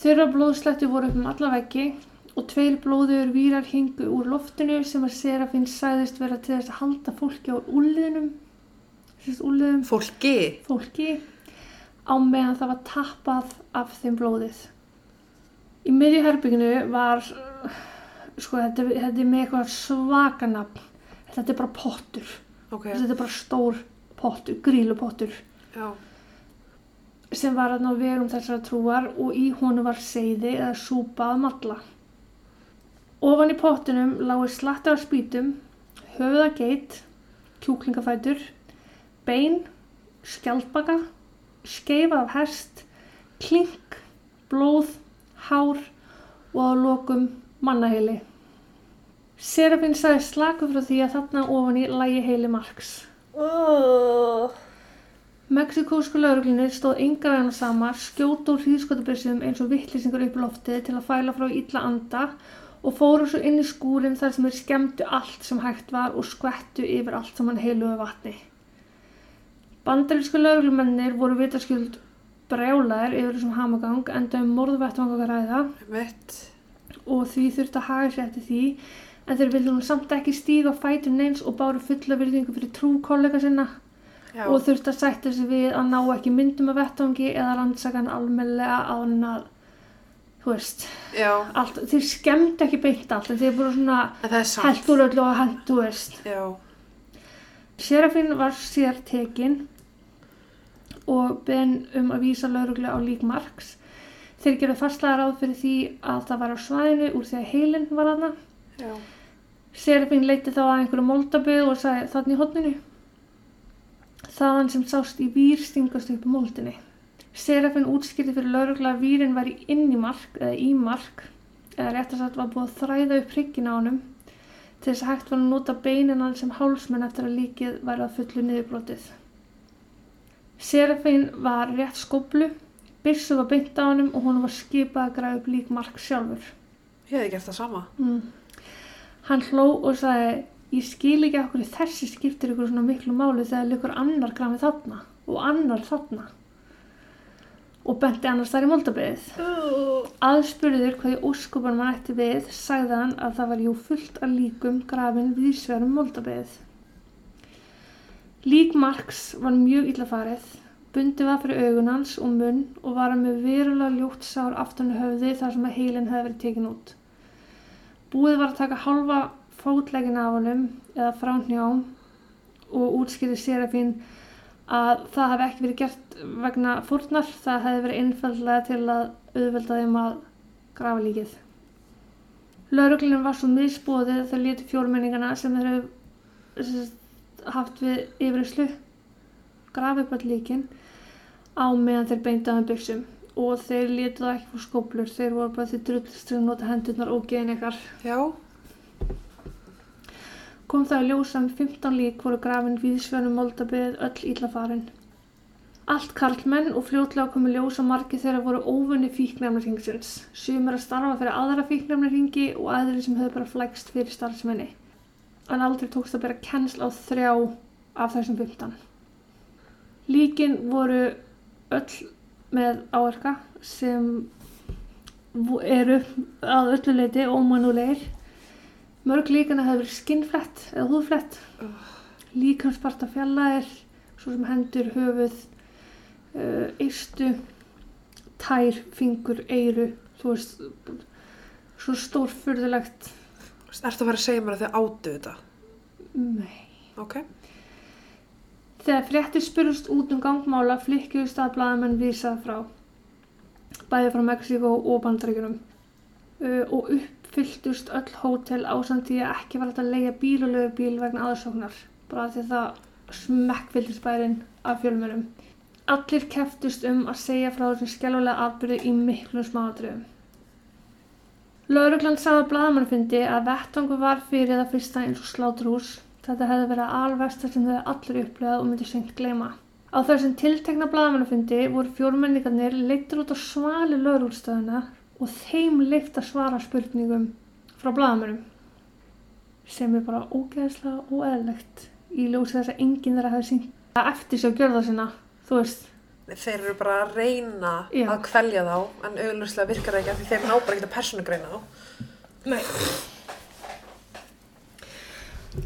Þeirra blóðslætti voru upp um alla veggi og tveir blóður vírar hingu úr loftinu sem að Serafín sæðist vera til þess að halda fólki á úliðum fólki. fólki á meðan það var tappað af þeim blóðið. Í miðju herbygginu var, sko þetta, þetta er með eitthvað svakanafn, þetta er bara pottur. Ok, þetta er bara stór pottur, grílupottur já, sem var hann á vegum þessara trúar og í honum var seiði eða súpa að matla. Ofan í pottunum lágu slattar spýtum, höfðageit, kjúklingafætur, bein, skjaldbaka, skeifa af hest, klink, blóð, hár og að lokum mannaheili. Serafín sagði slaku frá því að þarna ofan í lægi heili Marks. Uh. Mexikósku lauruglunni stóð enga vegna sama, skjóta úr hríðskotabissum eins og vittlýsingar upp í loftið til að fæla frá illa anda og fóru svo inn í skúrin þar sem þeir skemmtu allt sem hægt var og skvettu yfir allt saman heiluðu vatni. Bandarísku lauruglumennir voru vitaskjöld brjálæðir yfir þessum hamagang enda um morðvettvang að ræða. Mitt, og því þurfti að haga sér eftir því en þeir vildu nú samt ekki stíga fætum neins og báru fulla virðingu fyrir trú kollega sinna. Já, og þurfti að sætta sig við að ná ekki myndum af vettvangi eða rannsaka hann almennilega á hann að þú veist, allt, þeir skemmdi ekki beint allt en þeir voru svona úr öllu og þú veist. Já, Serafín var sér tekin og ben um að vísa lauruglega á lík Marks þeir gerðu fastlega ráð fyrir því að það var á svæðinu úr því að heilin var aðna Serafín leiti þá að einhverju moldaböð og sagði þannig í hotninu. Þaðan sem sást í vír stingast upp moldinni. Serafín útskýrði fyrir laurugla að vírin var inn í mark eða í mark eða rétt að sagt var búið að þræða upp hryggina á honum til þess að hægt var að nota beinin hann sem hálsmenn eftir að líkið væri að fullu niðurbrotið. Serafín var rétt skoblu, byssu var beint á honum og hún var skipað að græða upp lík mark sjálfur. ég hefði gert það sama, Mm. Hann hló og sagði, ég skil ekki okkur þessi skiptir ykkur svona miklu máli þegar líkur annar grafið þarna og annar þarna. Og benti annars þar í moldabriðið. Uh. Aðspurður hvað í óskupan mann ætti við, sagði hann að það var jú fullt af líkum grafin við sverum moldabriðið. Lík Marks var mjög illa farið, bundið var fyrir augun hans og munn og var hann með verulega ljótt sár aftan höfði þar sem að heilin hefði verið tekin út. Búið var að taka halva fótlegin af honum eða frá njám og útskýrði Serafín að það hefði ekki verið gert vegna fórnar, það hefði verið einfallega til að auðvelda þeim að grafa líkið. Lauruglunum var svo misbóðið þegar létu fjórmenningana sem þeir haft við yfirherslu grafa upp all líkin á meðan þeir beindu að byrsum og þeir létu það ekki fór skóplur, þeir voru bara því drullist til að nota hendurnar og geðin ykkar. já, Kom það að ljósa um 15 lík voru grafin viðsvönum moldabið öll illa farin. Allt karlmenn og fljótlega komu ljós að margi þeirra voru óvunni fíknefnarhingsins. Sumir að starfa fyrir aðra fíknefnarhingi og aðri sem höfðu bara flækst fyrir starfsmenni. En aldrei tókst að bera kennsl á þrjá af þessum 15. Líkin voru öll með áverka sem eru að öllu leiti ómanulegir. Mörg líkana hefur verið skinnflett eða húðflett. Líkansparta fjallaðir, svo sem hendur, höfuð, eistu, tær, fingur, eyru, þú veist, svo stórfurðulegt. ertu að fara að segja mér að þau áttu þetta, Nei. ok, Þegar fréttir spurust út um gangmála flikkjust að blaðamenn vísað frá, bæði frá Mexíkó og Bandaríkjunum uh, og uppfylltust öll hótel ásamt því að ekki var hægt að leia bíl og lögu bíl vegna aðsóknar, bara því að það smekkfylltist bærin af fjölmjörnum. Allir keftust um að segja frá þessum skjálfulega atbyrði í miklum smáatriðum. Lauruglan sagði að blaðamannfundi að vettvangu var fyrir það fyrsta eins og sláturhús. Þetta hefði verið alvesta sem þau allir upplegað og myndi seint gleyma. Á þessum tiltekna blaðamannafundi voru fjórmenningarnir leittur út á svali lauruglustöðuna og þeim leitt að svara spurningum frá blaðamannum. Sem er bara ógeðslega óeðlegt í ljósi þess að enginn þeirra hefði sínt að eftir sér gjörða sinna. Þú veist, þeir eru bara að reyna Já. að kvelja þá, en auðvitað virkar það ekki af því þeir ná bara ekki að persónugreina þá. Nei.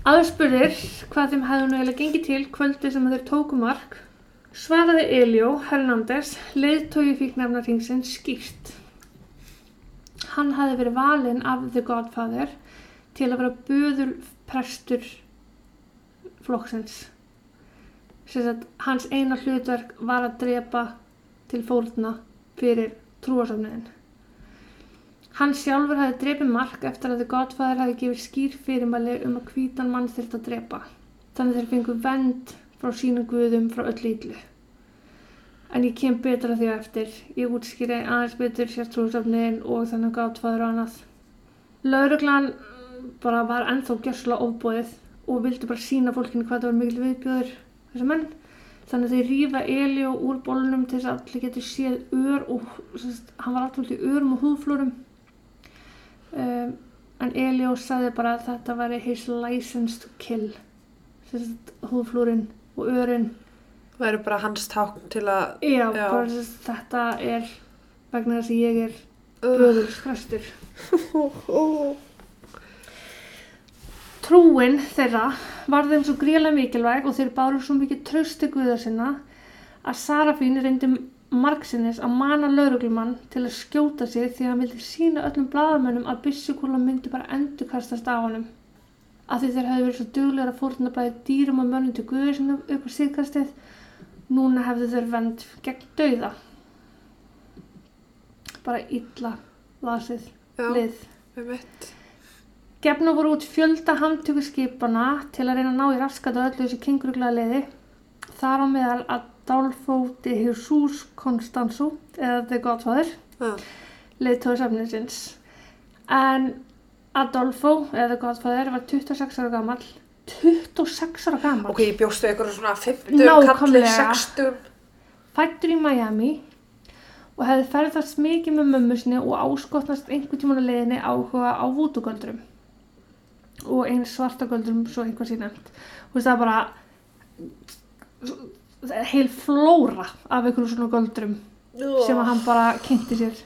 Aðspurðir hvað þeim hefði nú eiginlega gengið til kvöldi sem þeir tóku mark, svaraði Elio Hernández, leiðtói fíknefnarhingsins skýrt. Hann hefði verið valinn af The Godfather til að vera böður prestur flokksins. Sagt, hans eina hlutverk var að drepa til fórna fyrir trúarsöfniðin. Hann sjálfur hafði drepið mark eftir að The Godfather hafði gefið skýr fyrirmæli um að hvítan mann þyrft að drepa. Þannig þeir fengu vend frá sínum guðum frá öll ítlu. En ég kem betra því á eftir. Ég útskýri aðeins betur sér trúarsöfniðin og þannig Godfather og annað. Lauruglan bara var ennþá gjörsla ofbóðið og vildi bara sína fólkinu hvað það var mikil viðbjöður þessar menn. Þannig að þeir rífa Elio úr bólunum til þess að allir getur séð ör og sérst, hann var alltaf í örum og húðflúrum. Um, en Elio sagði bara að þetta væri his license to kill. Sérst, húðflúrin og örin. Það eru bara hans tákn til að... Já, Já. bara sérst, þetta er vegna þess að ég er Uh, böðulskræstur. [laughs] [laughs] Trúin þeirra var þeim svo gríðlega mikilvæg og þeir báru svo mikið trösti guða sinna að Sarafín reyndi margsinnis að mana lauruglumann til að skjóta sig því að hann vildi sína öllum blaðamönnum að byssukúla myndi bara endurkastast á honum. Af því þeir hefðu verið svo duglegar að fórna bæði dýrum og mönnum til guður sinna upp á síðkastið, núna hefðu þeir vend gegn dauða. Bara illa lasið já, lið. við mitt. Gefna voru út fjölda handtökuskipana til að reyna að ná í raskat á öllu þessu kenguruglega liði. Þar á meðal Adolfo de Jesus Constanzo, eða The Godfather, Já, leiðtóði safninsins. En Adolfo, eða The Godfather, var 26 ára gammal. 26 ára gammal? ok, ég bjóstu einhverjum svona 50, kalli Nákvæmlega. 60. Fættur í Miami og hefði ferðast mikið með mömmu sinni og áskotnast einhvern tímann að leiðinni áhuga á vútugöldrum og eins svartagöldrum svo einhver síðan þú veist það er bara heil flóra af einhverjum svona göldrum sem að hann bara kynnti sér.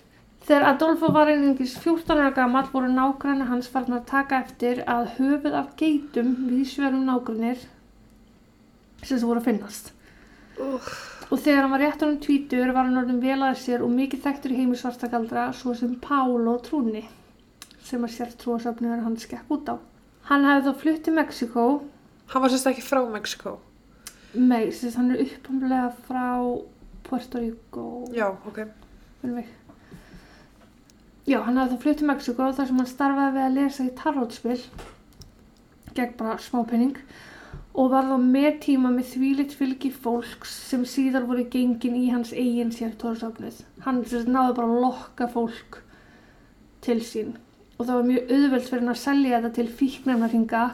Þegar Adolfo var einingis 14 ára gammal voru nágræna hans farin að taka eftir að höfuð af geitum við sverum nágrænir sem það voru að finnast. Uh, Og þegar hann var rétt ánum tvítur var hann orðin vel að sér og mikið þekktur í heimi svartakaldra svo sem Pálo Trúni sem að sér trúasöfnuður hann skekk út á. Hann hefði þá flutt til Mexiko hann var sérst ekki frá Mexiko. þess að hann er uppamlega frá Puerto Rico. Já, ok. Já, hann hefði þá flutt til Mexiko þar sem hann starfaði við að lesa í tarotspil gegn bara smápenning og var þá með tíma með þvílitt fylgi fólks sem síðar voru gengin í hans eigin sértóðsafnið. Hann sagt náði bara að lokka fólk til sín og það var mjög auðvelt fyrir hann að selja þetta til fíknefnarhinga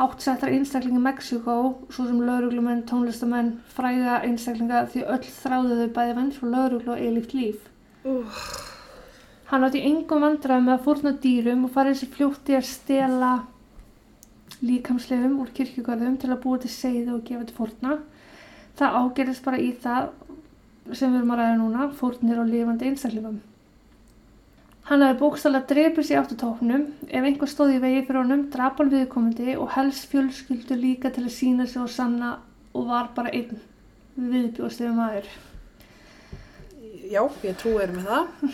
háttsettar einstaklinga í Mexiko svo sem lauruglumenn, tónlistamenn, fræga einstaklinga því öll þráðu þau bæði venn frá lauruglu og eilíft líf. Uh, Hann átti engum vandræðum með að fórna dýrum og farið sér fljótti að stela líkamsleifum úr kirkjugarðum til að búa til seiði og gefa til fórna. Það ágerðist bara í það sem við erum að ræða núna, fórnir og lifandi einstaklingum. Hann hefði bókstæðlega drepið sér áttu tóknum, ef einhver stóð í vegi fyrir honum, drap hann viðkomandi og helst fjölskyldu líka til að sína sig og sanna og var bara einn viðbjóðstöðu maður. já, ég trúi þér með það.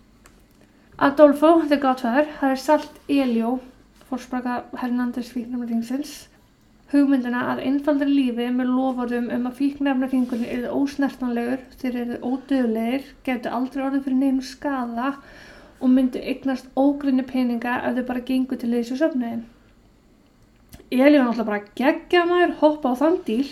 [laughs] Adolfo, the Godfather, hafði salt Elio, fórspraka Hernandez fíknefnarhingsins, hugmyndina að einfaldri lífi með lofurðum um að fíknefnarhingunni erði ósnertanlegur, þeir erði ódöðlegir, getur aldrei orðið fyrir neinu skada og myndi eignast ógrinni peninga ef þau bara gengur til þessu söfniðin. Elio náttúrulega bara geggja maður, hoppa á þann díl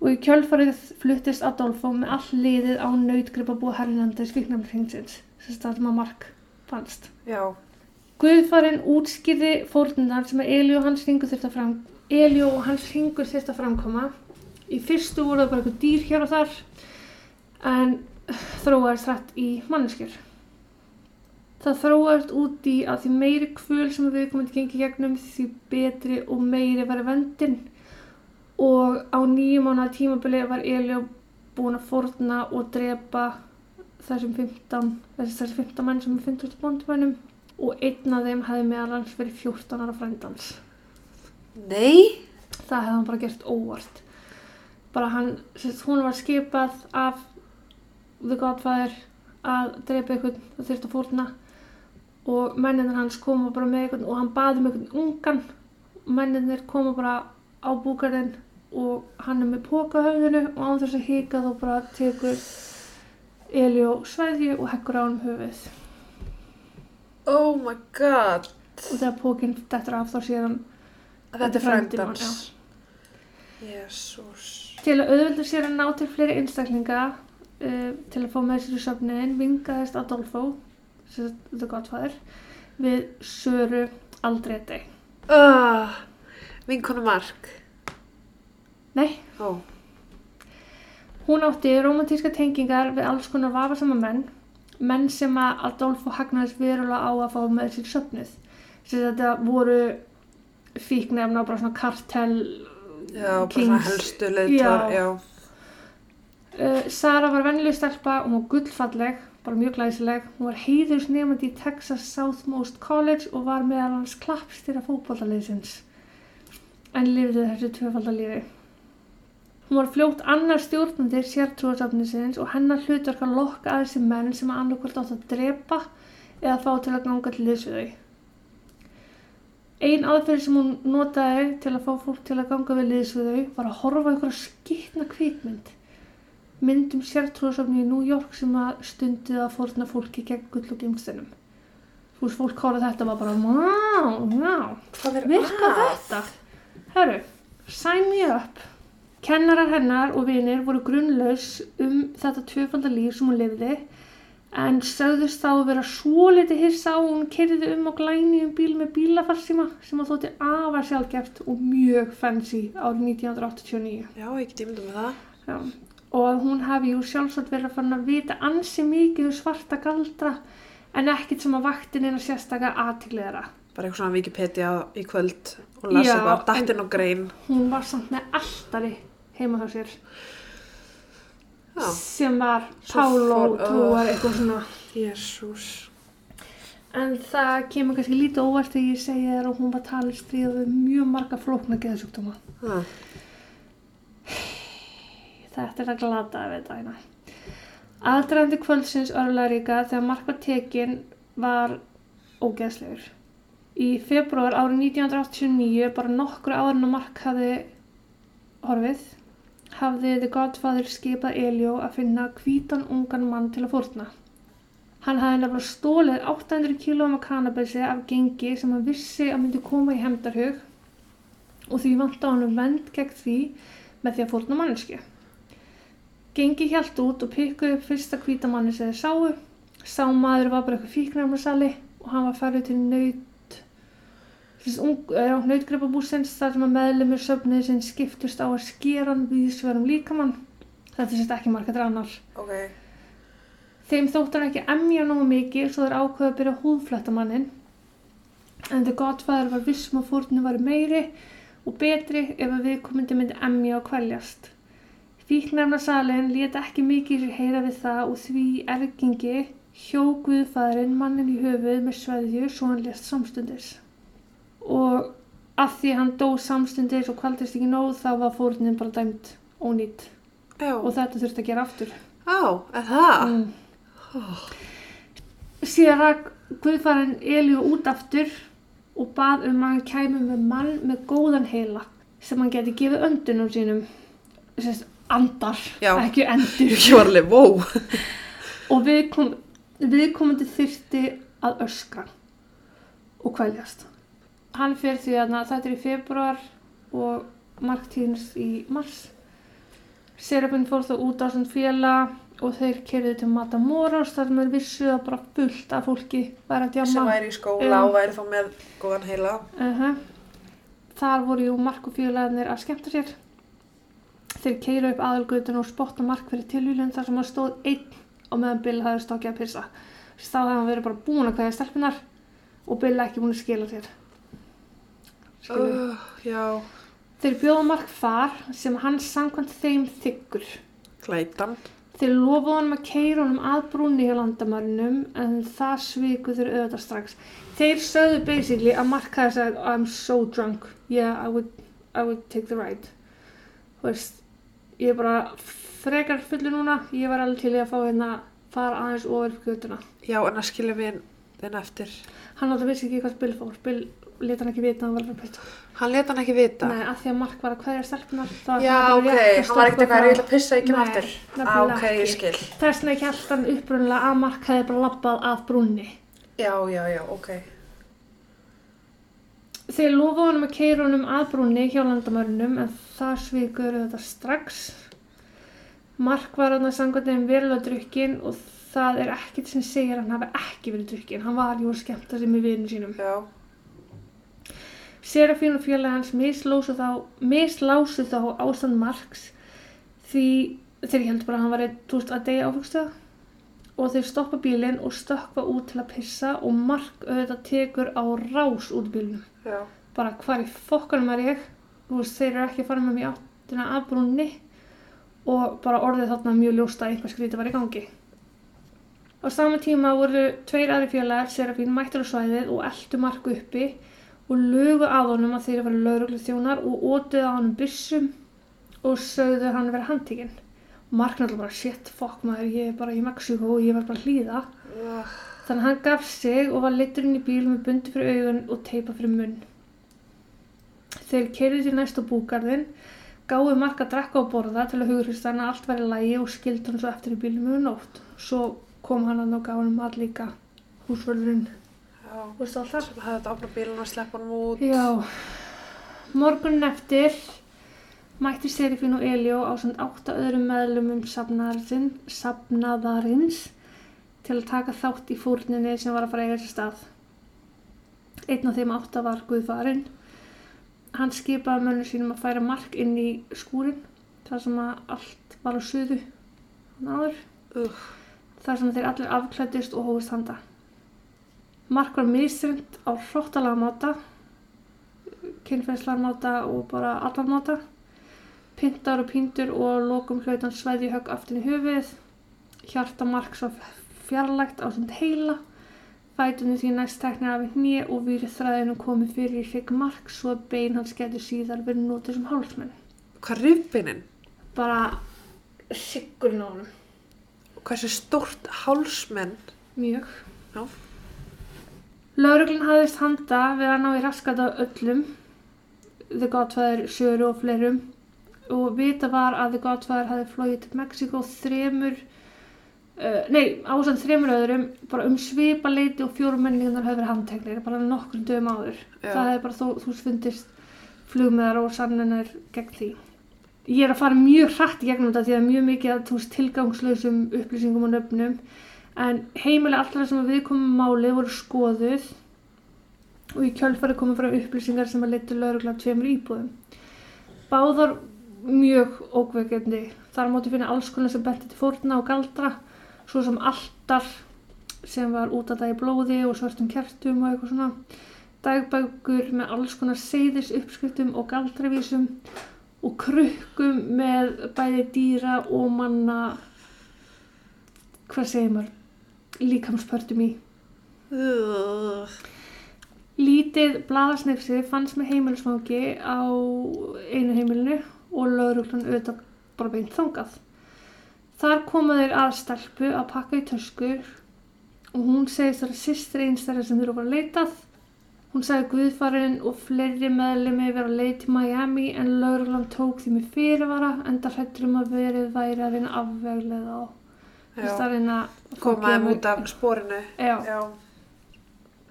og í kjölfarið fluttist Adolfo með all liðið á nautgripa búið Hernandez fíknefnarhingsins, sem staðum að mark fannst. Já, Guðfarinn útskýrði fórnundar sem Elíu og hans ringur þurft að fram og framkoma í fyrstu voru það bara eitthvað dýr hér og þar en þróaðist rætt í manneskjur það þróaðist út í að því meiri kvöl sem við komum gengi gegnum því betri og meiri var vendin og á nýjum mánuða tímabili var Elíu búin að fórna og drepa þessum 15 þessum 15 menn sem finnst bóndumennum og einn af þeim hefði meðal hans verið 14 ára frændans. nei, Það hefði hann bara gert óvart. Bara hann, sérst, hún var skipað af The Godfather að drepa einhvern og þurfti að fórna og menninir hans koma bara með einhvern og hann baði með einhvern ungan menninir koma bara á búkarinn og hann er með póka á höfðinu og án þess að hika þá bara tekur Elio sveðju og hekkur á hann um höfuð Oh my god. og þegar pókinn dettur af þá sér hann Þetta er hans. Jésús. til að auðvelda sér að ná til fleiri einstaklinga uh, til að fá með sér í söfniðin vingaðist Adolfo The Godfather við Söru Aldreti Uh, vinkonu Mark. nei, Ó, Hún átti romantíska tengingar við alls konar vafasama menn, menn sem að Adolfo hagnaðist verulega á að fá með sér söfnuð. Þess að þetta voru fíknefna og bara svona kartell. já, bara Kings. svona helstu leiðtar, Já. já. Uh, Sara var vennileg stelpa, hún var gullfalleg, bara mjög glæsileg. Hún var heiðursnefandi í Texas Southmost College og var meðal hans klappstýra fótballaliðsins. En lifði þessu tvöfaldalífi. Hún var fljótt annar stjórnandi sértrúarsafnisins og hennar hlutverk að lokka að þessi menn sem að annarkvöld átt að drepa eða fá til að ganga til við þau. Ein aðferð sem hún notaði til að fá fólk til að ganga við liðs við þau var að horfa á einhverja skýtna kvikmynd. Mynd um sértrúarsafni í New York sem að stundið að fórna fólki gegn gull og gimstinum. Þú veist, fólk horfði þetta og var bara, wow, wow, virka þetta? Herru, sign me up. Kennarar hennar og vinir voru grunnlaus um þetta tvöfaldalíf sem hún lifði en sögðust þá að vera svo litið hissa að hún kerði um á glæni um bíl með bílafarsíma sem að þótti afar sjálfgeft og mjög fancy árið 1989. Já, ég get ímyndum með það. Já. Og að hún hafi jú sjálfsagt verið að fann að vita ansi mikið um svarta galdra en ekkit sem að vaktin eina sérstaka aðtigleðara. Bara eitthvað svona Wikipedia í kvöld og lasa Já, eitthvað, dattin og grein. Hún var samt með alltari heima hjá sér Já, sem var Pálo fór- trúar eitthvað svona. jésús. En það kemur kannski lítið óvart þegar ég segi þér að hún var talið stríða við mjög marga flókna geðsjúkdóma. Þetta er að glata að veita hérna. Aðdraðandi kvöldsins örlaríka þegar Mark var ógeðslegur. Í februar árið 1989, bara nokkru áður en að Mark hafði horfið, hafði The Godfather skipað Elio að finna hvítan ungan mann til að fórna. Hann hafði nefnilega stólið 800 kílóum af kannabisi af gengi sem hann vissi að myndi koma í hefndarhug og því vant á hann vend gegn því með því að fórna mannesku. Gengi hjælt út og pikkuði upp fyrsta hvítamanni sem þeir sáu. Sá maður var bara eitthvað fíknæmnarsali og hann var færið til naut, nautgripabúsins þar sem að meðlumur söfniði sem skiptust á að skera hann við sverum líkamann. Þetta er sérst ekki markaður annar. ok. Þeim þótt hann ekki emja nógu mikið svo þeir ákveða að byrja að húðfletta mannin. En The Godfather var vissum að fórnum var meiri og betri ef að viðkomandi myndi emja og kvæljast. Fíknefnarsalinn lét ekki mikið heyra við það og því ergingi hjó Guðfæðurinn mannin í höfuð með sveðju svo hann lést samstundis. Og af því hann dó samstundis og kvaldist ekki nóg þá var fórnin bara dæmt ónýtt Já, og þetta þurfti að gera aftur. á, er það? Mm. Síðan rak Guðfærin Elíu út aftur og bað um að hann kæmi með mann með góðan heila sem hann geti gefið öndunum sínum sérst, andar, Já. ekki endur Ég var alveg, wow. og viðkom, viðkomandi þyrfti að öskra og kvæljast hann fer því að þetta er í februar og marktíðins í mars Serapin fór þá út á svona félag og þeir kerðu til Matamoros þar sem þeir vissu að bara fullt af fólki væri að Sem djama væri í skóla Já. og væri þá með góðan heila. uh þar voru jú Mark og félagarnir að skemmta sér þeir keira upp aðalgötun og spotta Mark fyrir tilvílun þar sem hann stóð einn og meðan Bill hafði stokkið að pissa. Þá hefði hann verið bara búin að kveðja stelpunar og Bill ekki búin að skila sér? Uh, þeir bjóða Mark far sem hann samkvæmt þeim þykkur glætan. þeir lofuðu hann að keira honum að brúni hjá landamærunum en það sviku þeir auðvitað strax. Þeir sögðu basically að Mark hafði sagt I'm so drunk. Yeah I would, I would take the ride. Þú veist ég er bara frekar fullu núna ég var alveg til í að fá hérna fara aðeins ofur götuna Já, en að skilja við, þinn eftir. Hann átti vissi ekki hvað Bill fór. Bill leta hann ekki vita að hann að. Hann let hann ekki vita. Nei, að því að Mark var að hverja stelpunar. Já, hann ok, að hann var ekkert eitthvað, ég að pissa, ég kem Nei, aftur. Ah, ok, ég ekki. skil. Þess vegna ekki alltaf upprunlega að Mark hefði bara labbað af brúnni. Já, já, já, ok. Þeir lofa honum að keira honum að brúnni hjá landamörnum en það svíkur þetta strax. Mark var hann að sangvæðin verulega drukkin og það er ekkert sem segir að hann hafi ekki verið drukkin. Hann var jú að skemmta sig með vinnu sínum. Já, Serafín og fjöla hans mislásu þá, mislásu þá ástand Marks því þeir heldur bara að hann var túst, að deyja áfengstuða og þeir stoppa bílinn og stökkva út til að pissa og Mark auðvitað tekur á rás út já, Bara hvar í fokkanum er ég? Þú veist, þeir eru ekki að fara með mér áttina af brúnni og bara orðið þarna mjög ljóst að eitthvað skrítið var í gangi. Á sama tíma voru tveir aðri félagar, Serafín, mættur á svæðið og eldu Mark uppi og lögu að honum að þeir eru lauruglu þjónar og ótuðu á honum byssum og sögðu hann vera handtekinn. Mark náttúrulega bara, shit, fuck maður, ég er bara í Mexíkó og ég var bara að hlýða. Þannig að hann gaf sig og var leittur inn í bíl með bundi fyrir augun og teipa fyrir munn. Þeir keirðu til næst á búgarðin, gáðu Mark að drekka og borða til að hugurist hann að allt væri lægi og skildi hann svo eftir í bílum um nótt. Svo kom hann að og gaf hann mat líka húsvörðurinn. já. Veistu alltaf? Sem hefði þetta opnað bílun og sleppa hann út. Já, morgunin eftir mætti Serifín og Elio á samt átta öðrum meðlumum safnaðarins, til að taka þátt í fórninni sem var að fara eiga sér stað. Einn af þeim átta var Guðfarinn. Hann skipaði mönnum sínum að færa mark inn í skúrin þar sem að allt var á suðu hann áður Ugh, þar sem þeir allir afklæddist og hófust handa. Mark var misrönd á hróttalega máta, kynfænslar máta og bara allar máta. Pyntar og píndur og lokum hlaut hann svæði högg aftin í höfuðið. Hjarta Mark svo fjarlægt á sem heila. Fætunni því næst teknir af í hnið og výrið þræðinu komið fyrir í hrygg Mark svo að bein hans getur síðar verið notið sem hálsmenn. hvað rifbinin? Bara siggurinn á honum. Hversu stórt hálsmenn? Mjög. Já. Lauruglun hafðist handa við að ná í raskat á öllum, The Godfather, Söru og fleirum og vita var að The Godfather hafði flóið til Mexiko þremur, uh, nei, ásamt þremur öðrum, bara um svipa leiti og fjórum menningunar hafði verið handteknir, bara nokkrum dögum áður. Já. Það hefði bara þó, þú fundist flugmiðar og sannunar gegn því. Ég er að fara mjög hratt í gegnum þetta því að mjög mikið að þú veist tilgangslausum upplýsingum og nöfnum en heimilega allra sem við komum máli voru skoðuð og í kjölfari komum frá upplýsingar sem að leita laurugla tveimur íbúðum. Báðar mjög ókveikjandi. Þar mátti finna alls konar sem benti til fórna og galdra, svo sem altar sem var út að dagi blóði og svörtum kertum og eitthvað svona. Dagbækur með alls konar seyðis uppskriftum og galdravísum og krukkum með bæði dýra og manna hvað segir maður líkamspörtum í Ugh. lítið blaðasnefsi fannst með heimilisfangi á einu heimilinu og lauruglan auðvitað bara beint þangað þar koma þeir að stelpu að pakka í töskur og hún segist þar sýstri einstæðar sem þeir eru að leitað Hún sagði Guðfarinn og fleiri meðlemi vera á leið til Miami en lauruglan tók því með fyrirvara en það hrættur um að verið væri að reyna að afveglega á. Þess Já, að reyna að koma þeim út af spórinu. Já. Já.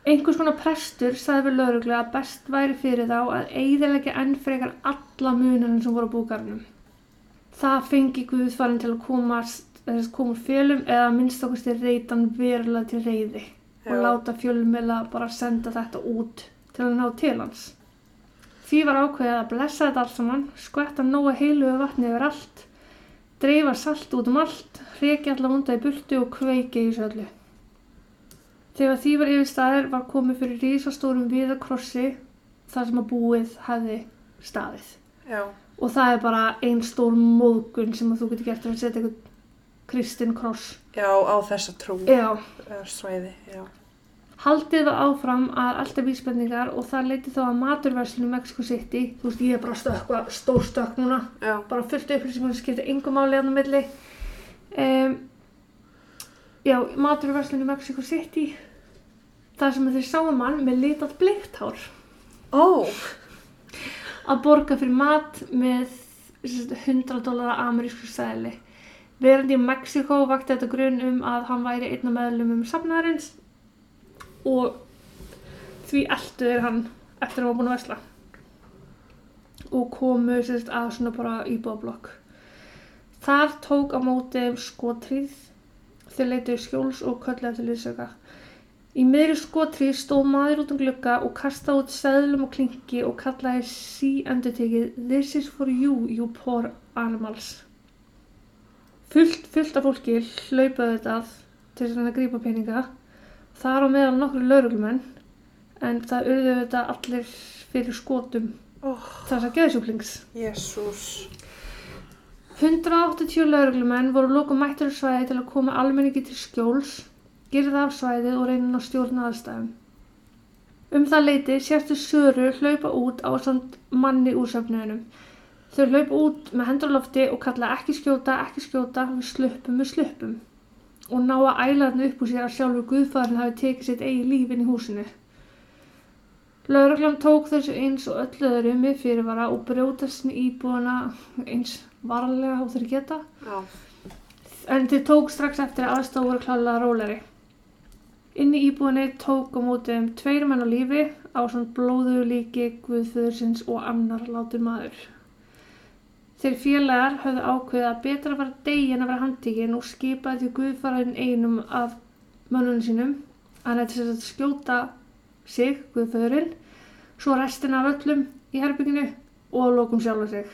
Einhvers konar prestur sagði við lauruglu að best væri fyrir þá að eigðilegja enn frekar alla munarinn sem voru á búgarnum. Það fengi Guðfarinn til að komast, úr félum eða minnst okkur styrir reytan verulega til reyði og Já. láta fjölmela bara senda þetta út til að ná til hans. Því var ákveðið að blessa þetta allt saman, skvetta nóga heilugu vatni yfir allt, dreifa salt út um allt, hreki alla vunda í burtu og kveiki í þessu öllu. Þegar því var yfir staðir var komið fyrir rísastórum viðakrossi þar sem að búið hefði staðið. Já. Og það er bara ein stór móðgun sem þú getur gert að setja eitthvað kristinn kross. Já, á þessa trú. Já. Svæði, já. Haldið var áfram að alltaf vísbendingar og það leiti þá að maturverslinu Mexico City. Þú veist, ég er bara stökkva, stór stökk núna. Já. Bara fullt upplýsingum sem skiptir að það milli. Um, já, maturverslinu Mexico City þar sem þeir sáu mann með litað bleikt hár Ó, að borga fyrir mat með sem sagt, 100 dólar amerísku sæli. Verandi í Mexiko vakti þetta grunn um að hann væri einn af meðlumum safnaðarins og því eldu þeir hann eftir að hann var búin að vesla og komu sagt, að svona bara íbúðablokk. Þar tók á móti þeim skotríð þau leituðu skjóls og köllu eftir liðsöka. Í miðri skotríð stóð maður út um glugga og kastaði út seðlum og klinki og kallaði sí endur tekið This is for you, you poor animals. Fullt, fullt af fólki hlaupaði þetta til þess að að grípa peninga. Það á meðal nokkru lauruglumenn en það urðu þetta allir fyrir skotum ó, þess að geðsjúklings. jésús. 180 lauruglumenn voru lokum mættur svæði til að koma almenningi til skjóls, girða af svæðið og reyna að stjórna aðstæðum. Um það leiti sérstu Söru hlaupa út á samt manni úr söfnuðinum. Þau hlaupa út með hendur á lofti og kalla ekki skjóta, ekki skjóta, við sluppum, við sluppum. Og ná að æla þarna upp úr sér að sjálfur Guðfæðin hafi tekið sitt eigi líf inn í húsinu. Lauruglan tók þessu eins og öllu öðru með fyrirvara og brjótast inn í íbúðuna eins varlega og þeir geta. Já, En þeir tók strax eftir að aðstofa voru klálega róleri. Inn í íbúðinni tók á móti um tveir menn á lífi á svona blóðu líki Guðföðursins og annar látur maður. Þeir félagar höfðu ákveðið að betra að vera degi en að vera handtíkin og skipaði því Guðfæðin einum af mönnunum sínum. Hann hefði þess að skjóta sig, Guðföðurinn, svo restina af öllum í herbygginu og að lokum sjálfa sig.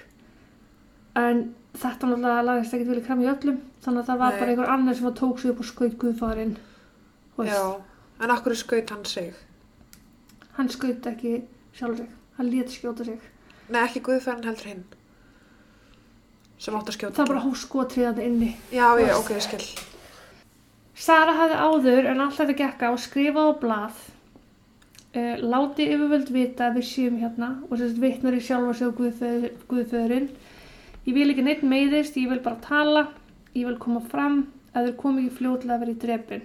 En þetta náttúrulega lagðist ekkert vilja kram í öllum, þannig að það var Nei. bara einhver annar sem var tók sig upp og skaut Guðfæðurinn. Já. En akkur skaut hann sig? Hann skaut ekki sjálfa sig, hann lét skjóta sig. Nei, ekki Guðfærin heldur hinn. Sem átt að skjóta. Það bara hóf skotriðandi inni. Já, já, ok, ég skil. Sara hafði áður en allt þetta gekk á skrifað á blað uh, láti yfirvöld vita að við séum hérna og sérst vitnar í sjálfa sig á Guðföður, Guðföðurinn ég vil ekki neitt meiðist, ég vil bara tala ég vil koma fram að þeir komi ekki fljótlega að vera í drepin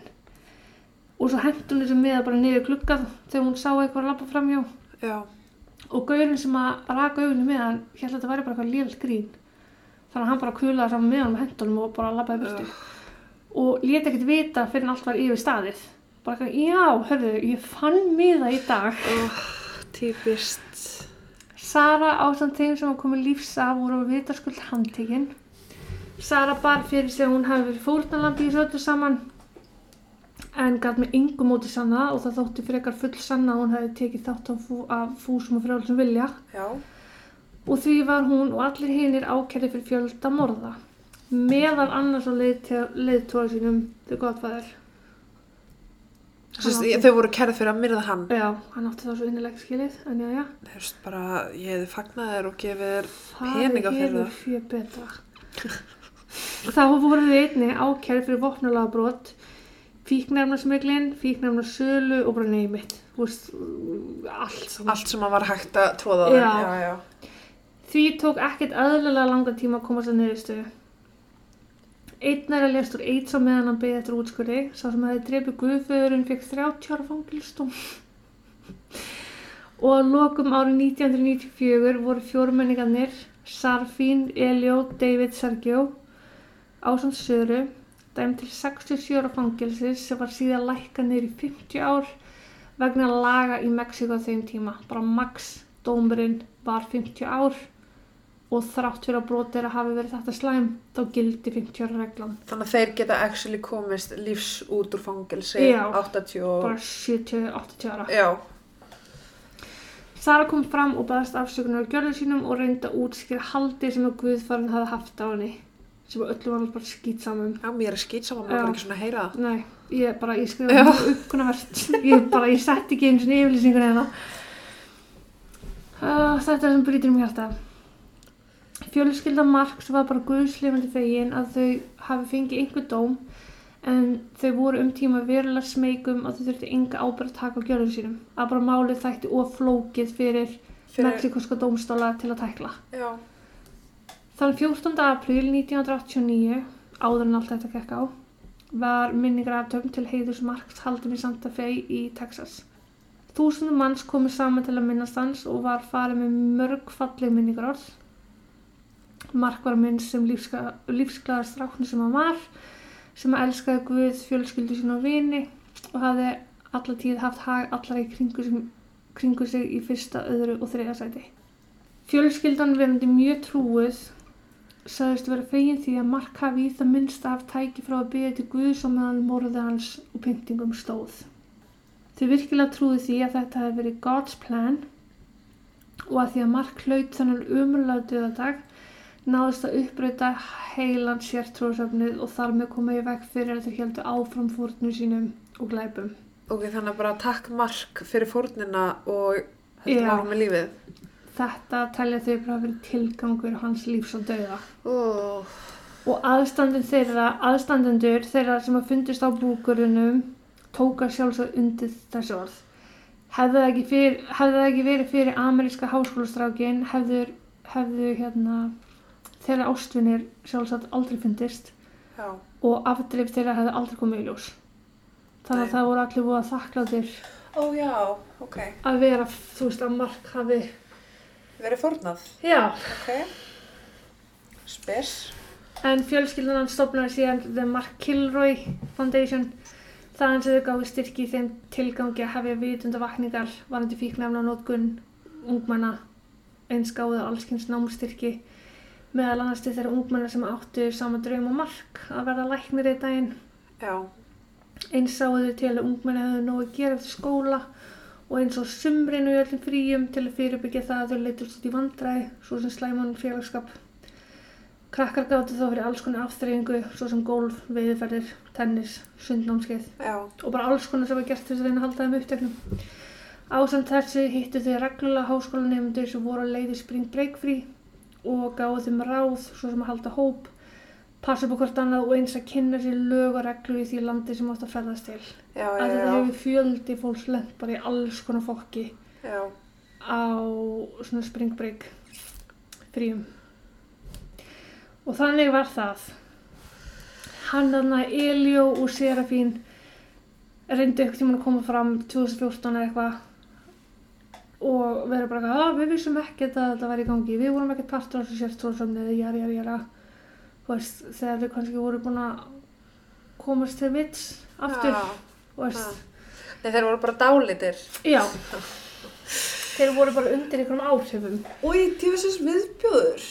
og svo hendur hún þessu miða bara niður klukkað þegar hún sá eitthvað að lappa framjá Já, og gaurinn sem að raka augunni held að þetta væri bara eitthvað lélt grín. Þannig að hann bara kulaði saman með hann með hendunum og bara lappaði burtu. Og lét ekkert vita fyrir en allt var yfir staðið. Bara eitthvað, já, hörðu, ég fann miða í dag. Típist. Sara ásamt þeim sem var komið lífs af voru að vita skuld handtekinn Sara bar fyrir sig að hún hafi verið fórnalambi í öllu saman en gæt með yngum móti sanna og það þótti frekar full sanna að hún hafi tekið þátt af, fú, fúsum og frjálsum vilja. Já, og því var hún og allir hinir ákærði fyrir fjölda morða meðal annars á leiðtóra sínum þau gottfæður þau voru kærð fyrir að myrða hann. já, hann átti það svo innilegt skilið en já, já, Þú veist bara, ég hefði fagnað þér og gefið þér það peninga fyrir hefur það. fyrir betra. [laughs] Þá voru þau einni ákærði fyrir vopnalagbrot fíknefnarsmiglin, fíknefnarsölu og bara neymitt veist, allt saman Allt sem að var hægt að tróða það. Já. já, já. Því tók ekkert aðlulega langa tíma að komast að niðurstöðu. Einn er að lést úr AIDS á meðan hann beði eftir útskurði. Sá sem hefði drefið guðföðurinn fekk 30 ára fangilstóm. Og að lokum árið 1994 voru fjórmenningarnir Sarfín, Elio, David Sergio ásamt Söru dæm til 67 ára fangilsis sem var síðan lækka í 50 ár vegna laga í Mexiko þeim tíma. Bara max dómurinn var 50 ár og þrátt fyrir að brot er að hafi verið þetta slæm þá gildi 50 ára reglan. Þannig að þeir geta actually komist lífs út úr fangelsi. Já. 80 og... Bara 70-80 ára. Já, Sara kom fram og baðast afsökunar á gjörðu sínum og reyndi að útskýra haldi sem að Guðfarinn hafði haft á henni sem öllu var bara skýt samum. já, mér er skýt saman, Já. maður ekki svona að heyra það. Nei, ég bara, ég Já. skrifaði mjög uppkunnavert. Ég bara, ég setti ekki eins og yfirlýsingur hérna. Uh, þetta er sem brýtur um hjarta. Fjölskylda Marks var bara guðslefandi fegin að þau hafi fengið einhver dóm en þau voru um tíma verulega smeykum að þau þurfti enga ábyrgð að taka á gjörðum sínum. Að bara málið þætti of flókið fyrir, Fyrir- mexikoska dómstóla til að tækla. Já, Þann 14. apríl 1989, áður en allt þetta gekk á, var minningratöfn til heiðus Marks haldin í Santa Fe í Texas. Þúsundum manns komu saman til að minnast hans og var farið með mörg falleg minningarorð. Mark var minn sem lífska, lífsglaðar stráknu sem hann var, sem að elskaði Guð, fjölskyldu sín og vini og hafði alla tíð haft hag allar í kringu, sem, kringu sig í fyrsta, öðru og þriða sæti. Fjölskyldan verandi mjög trúið sagðist vera fegin því að Mark hafi í það minnsta haft tæki frá að byggja til Guðs og meðan morðið hans og pyntingum stóð. Þau virkilega trúið því að þetta hefði verið God's plan og að því að Mark hlaut þannig umröðlega döðadag náðist að uppbreyta heilan sértrúasöfnið og þar með koma í veg fyrir að þau heldur áfram fórnum sínum og glæpum. Ok, þannig að bara takk mark fyrir fórnina og Já. áfram með lífið. Þetta telja þau bara að vera tilgangur hans lífs og dauða. Oh. Og aðstandin þeirra, aðstandendur þeirra sem að fundist á búkurunum tóka sjálfsög undir þessu orð. Hefði það ekki, fyrir, hefði það ekki verið fyrir ameríska háskólastrákin hefðu, hefðu hérna, þeirra ástvinir sjálfsagt aldrei fundist Já, og afdrif þeirra hefði aldrei komið í ljós. Þannig Nei. að það voru allir búið að þakkláttir ó já, ok. að vera, þú veist, að mark hafi, Verið fórnað, já, ok. Spes. En fjölskyldan hans stofnaði síðan The Mark Kilroy Foundation. Þaðan sem þau gáði styrki í þeim tilgangi að hefja vitundavakningar varandi fíknefna nótgun ungmenna. Eins gáði allskynns námstyrki meðal annars til þeirra ungmenna sem áttu sama draum og mark að verða læknir í daginn. Já, eins sáu þau til að ungmenni hefðu nógu að gera eftir skóla og eins og sumrinu í öllum fríum til að fyrirbyggja það að þau leitust út í vandræði svo sem slæman félagskap Krakkar gáttu þá fyrir alls konar afþreyingu, svo sem gólf, veiðferðir, tennis, sundnámskeið og bara alls konar sem var gert þess að reyna að halda þeim uppteknum. Ásamt þessu hittu þau reglulega háskólanemundur sem voru að leiði spring break free og gáðu þeim ráð, svo sem að halda hóp, passa upp á hvort annað og eins að kynna sér lög og reglur í því landi sem átt að ferðast til. já, Að já, þetta já, hefur fjöldi fólks lent bara í alls konar fokki já, á svona spring break fríum. Og þannig var það. Hann þarna Elio og Serafín reyndu ekkert tíma að koma fram 2014 eða eitthvað. Og verður bara að við vissum ekkert að þetta var í gangi, við vorum ekkert partur af þessu sérstórsamni eða jara, jara þú veist, þegar þau kannski voru búin að komast til vits aftur. Nei, þeir voru bara dálitir. já þeir voru bara undir einhverjum áhrifum Úi, tífisins viðbjóður.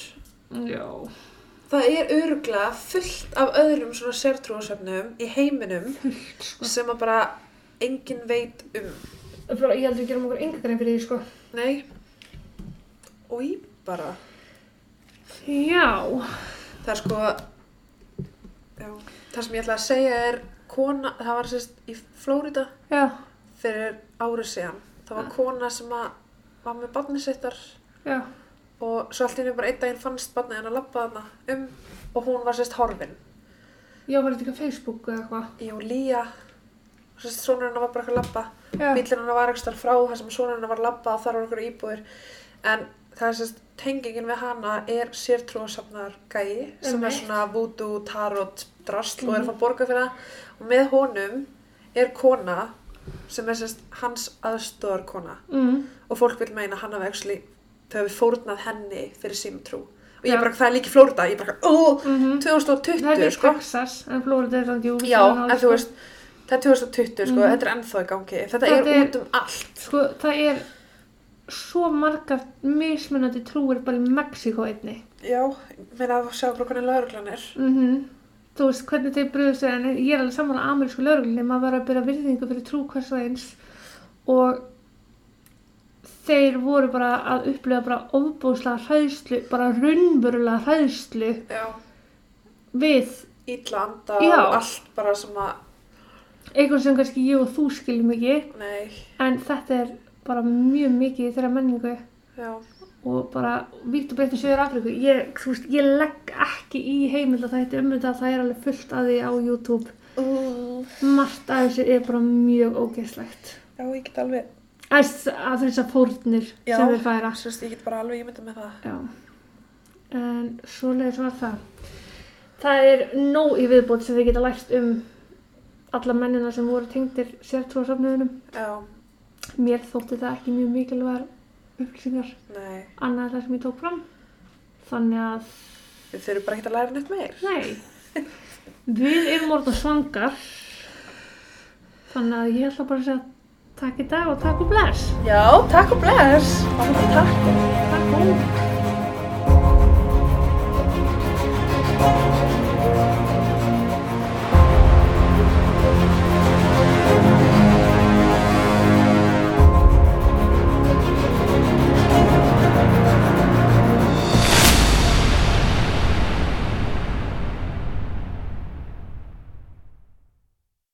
já Það er öruglega fullt af öðrum svona sértrúasöfnum í heiminum sko. sem að bara enginn veit um. Bara, ég heldur við gerum okkur enga grein fyrir því, sko. Nei. Úi, bara. Já. Það er sko, já, það sem ég ætla að segja er kona, það var sérst í Flórida Já. fyrir árið síðan. Það var kona sem að var með barnið sittar Já. og svo allt í einu bara einn daginn fannst barnið hennar labba þarna um og hún var sérst horfin. Já, var þetta ekki á Facebook eða eitthvað? Jú, Lía, sérst sonur hennar var bara eitthvað að labba. Já. Bílinn hennar var ekki frá þar sem sonur hennar var að labba og þar var okkur íbúðir. En það er sérst, tengingin við hana er sértrúasafnar gæi sem er svona voodoo, tarot, drasl og er að fá borga fyrir það. Og með honum er kona sem er sérst hans aðstóðar kona Mm. og fólk vil meina hann hafi actually, þau hafi fórnað henni fyrir símtrú. Og ég Já. bara, það er líka í Flórida, ég bara, ó, Mm 2020, Það er sko. Texas, en Florida er jú. Já, en sko. þú veist, það er 2020 sko, Mhm. þetta er ennþá í gangi. Þetta, er, er- út um allt. Sko, það er svo margar mismunandi trúir bara í Mexíkó einni. Já, meina að sjá hvernig lauruglan er. Mm Þú veist, hvernig þeir bröðu sig, en ég er alveg saman á amerísku lögreglunni, maður var að byrja virðingu fyrir trú hvers og eins og þeir voru bara að upplifa bara ofbúslega hræðslu, bara raunverulega hræðslu Já, við ítla anda Já. og allt bara sem að, eitthvað sem kannski ég og þú skiljum ekki nei, en þetta er bara mjög mikið í þeirra menningu já, og bara vítt og breytt í Söður Afríku ég, veist, ég legg ekki í heimild að þetta um þetta það er alveg fullt að því á YouTube Mm. margt að þessu er bara mjög ógeðslegt já, ég get alveg, að að þessar fórnir Já. sem við færa sérst, ég get bara alveg ímynda með það. Já. en svoleiðis var það það er nóg í viðbót sem við geta lært um alla mennina sem voru tengdir sértrúasöfnuðunum. Já, mér þótti það ekki mjög mikilvægar upplýsingar annað það sem ég tók fram. Þannig að þau eru bara ekkert að læra neitt meir. Nei, við erum orðið svangar. Þannig að ég ætla bara að segja takk í dag og takk og bless. Já, takk og bless. Takk og takk, takk. og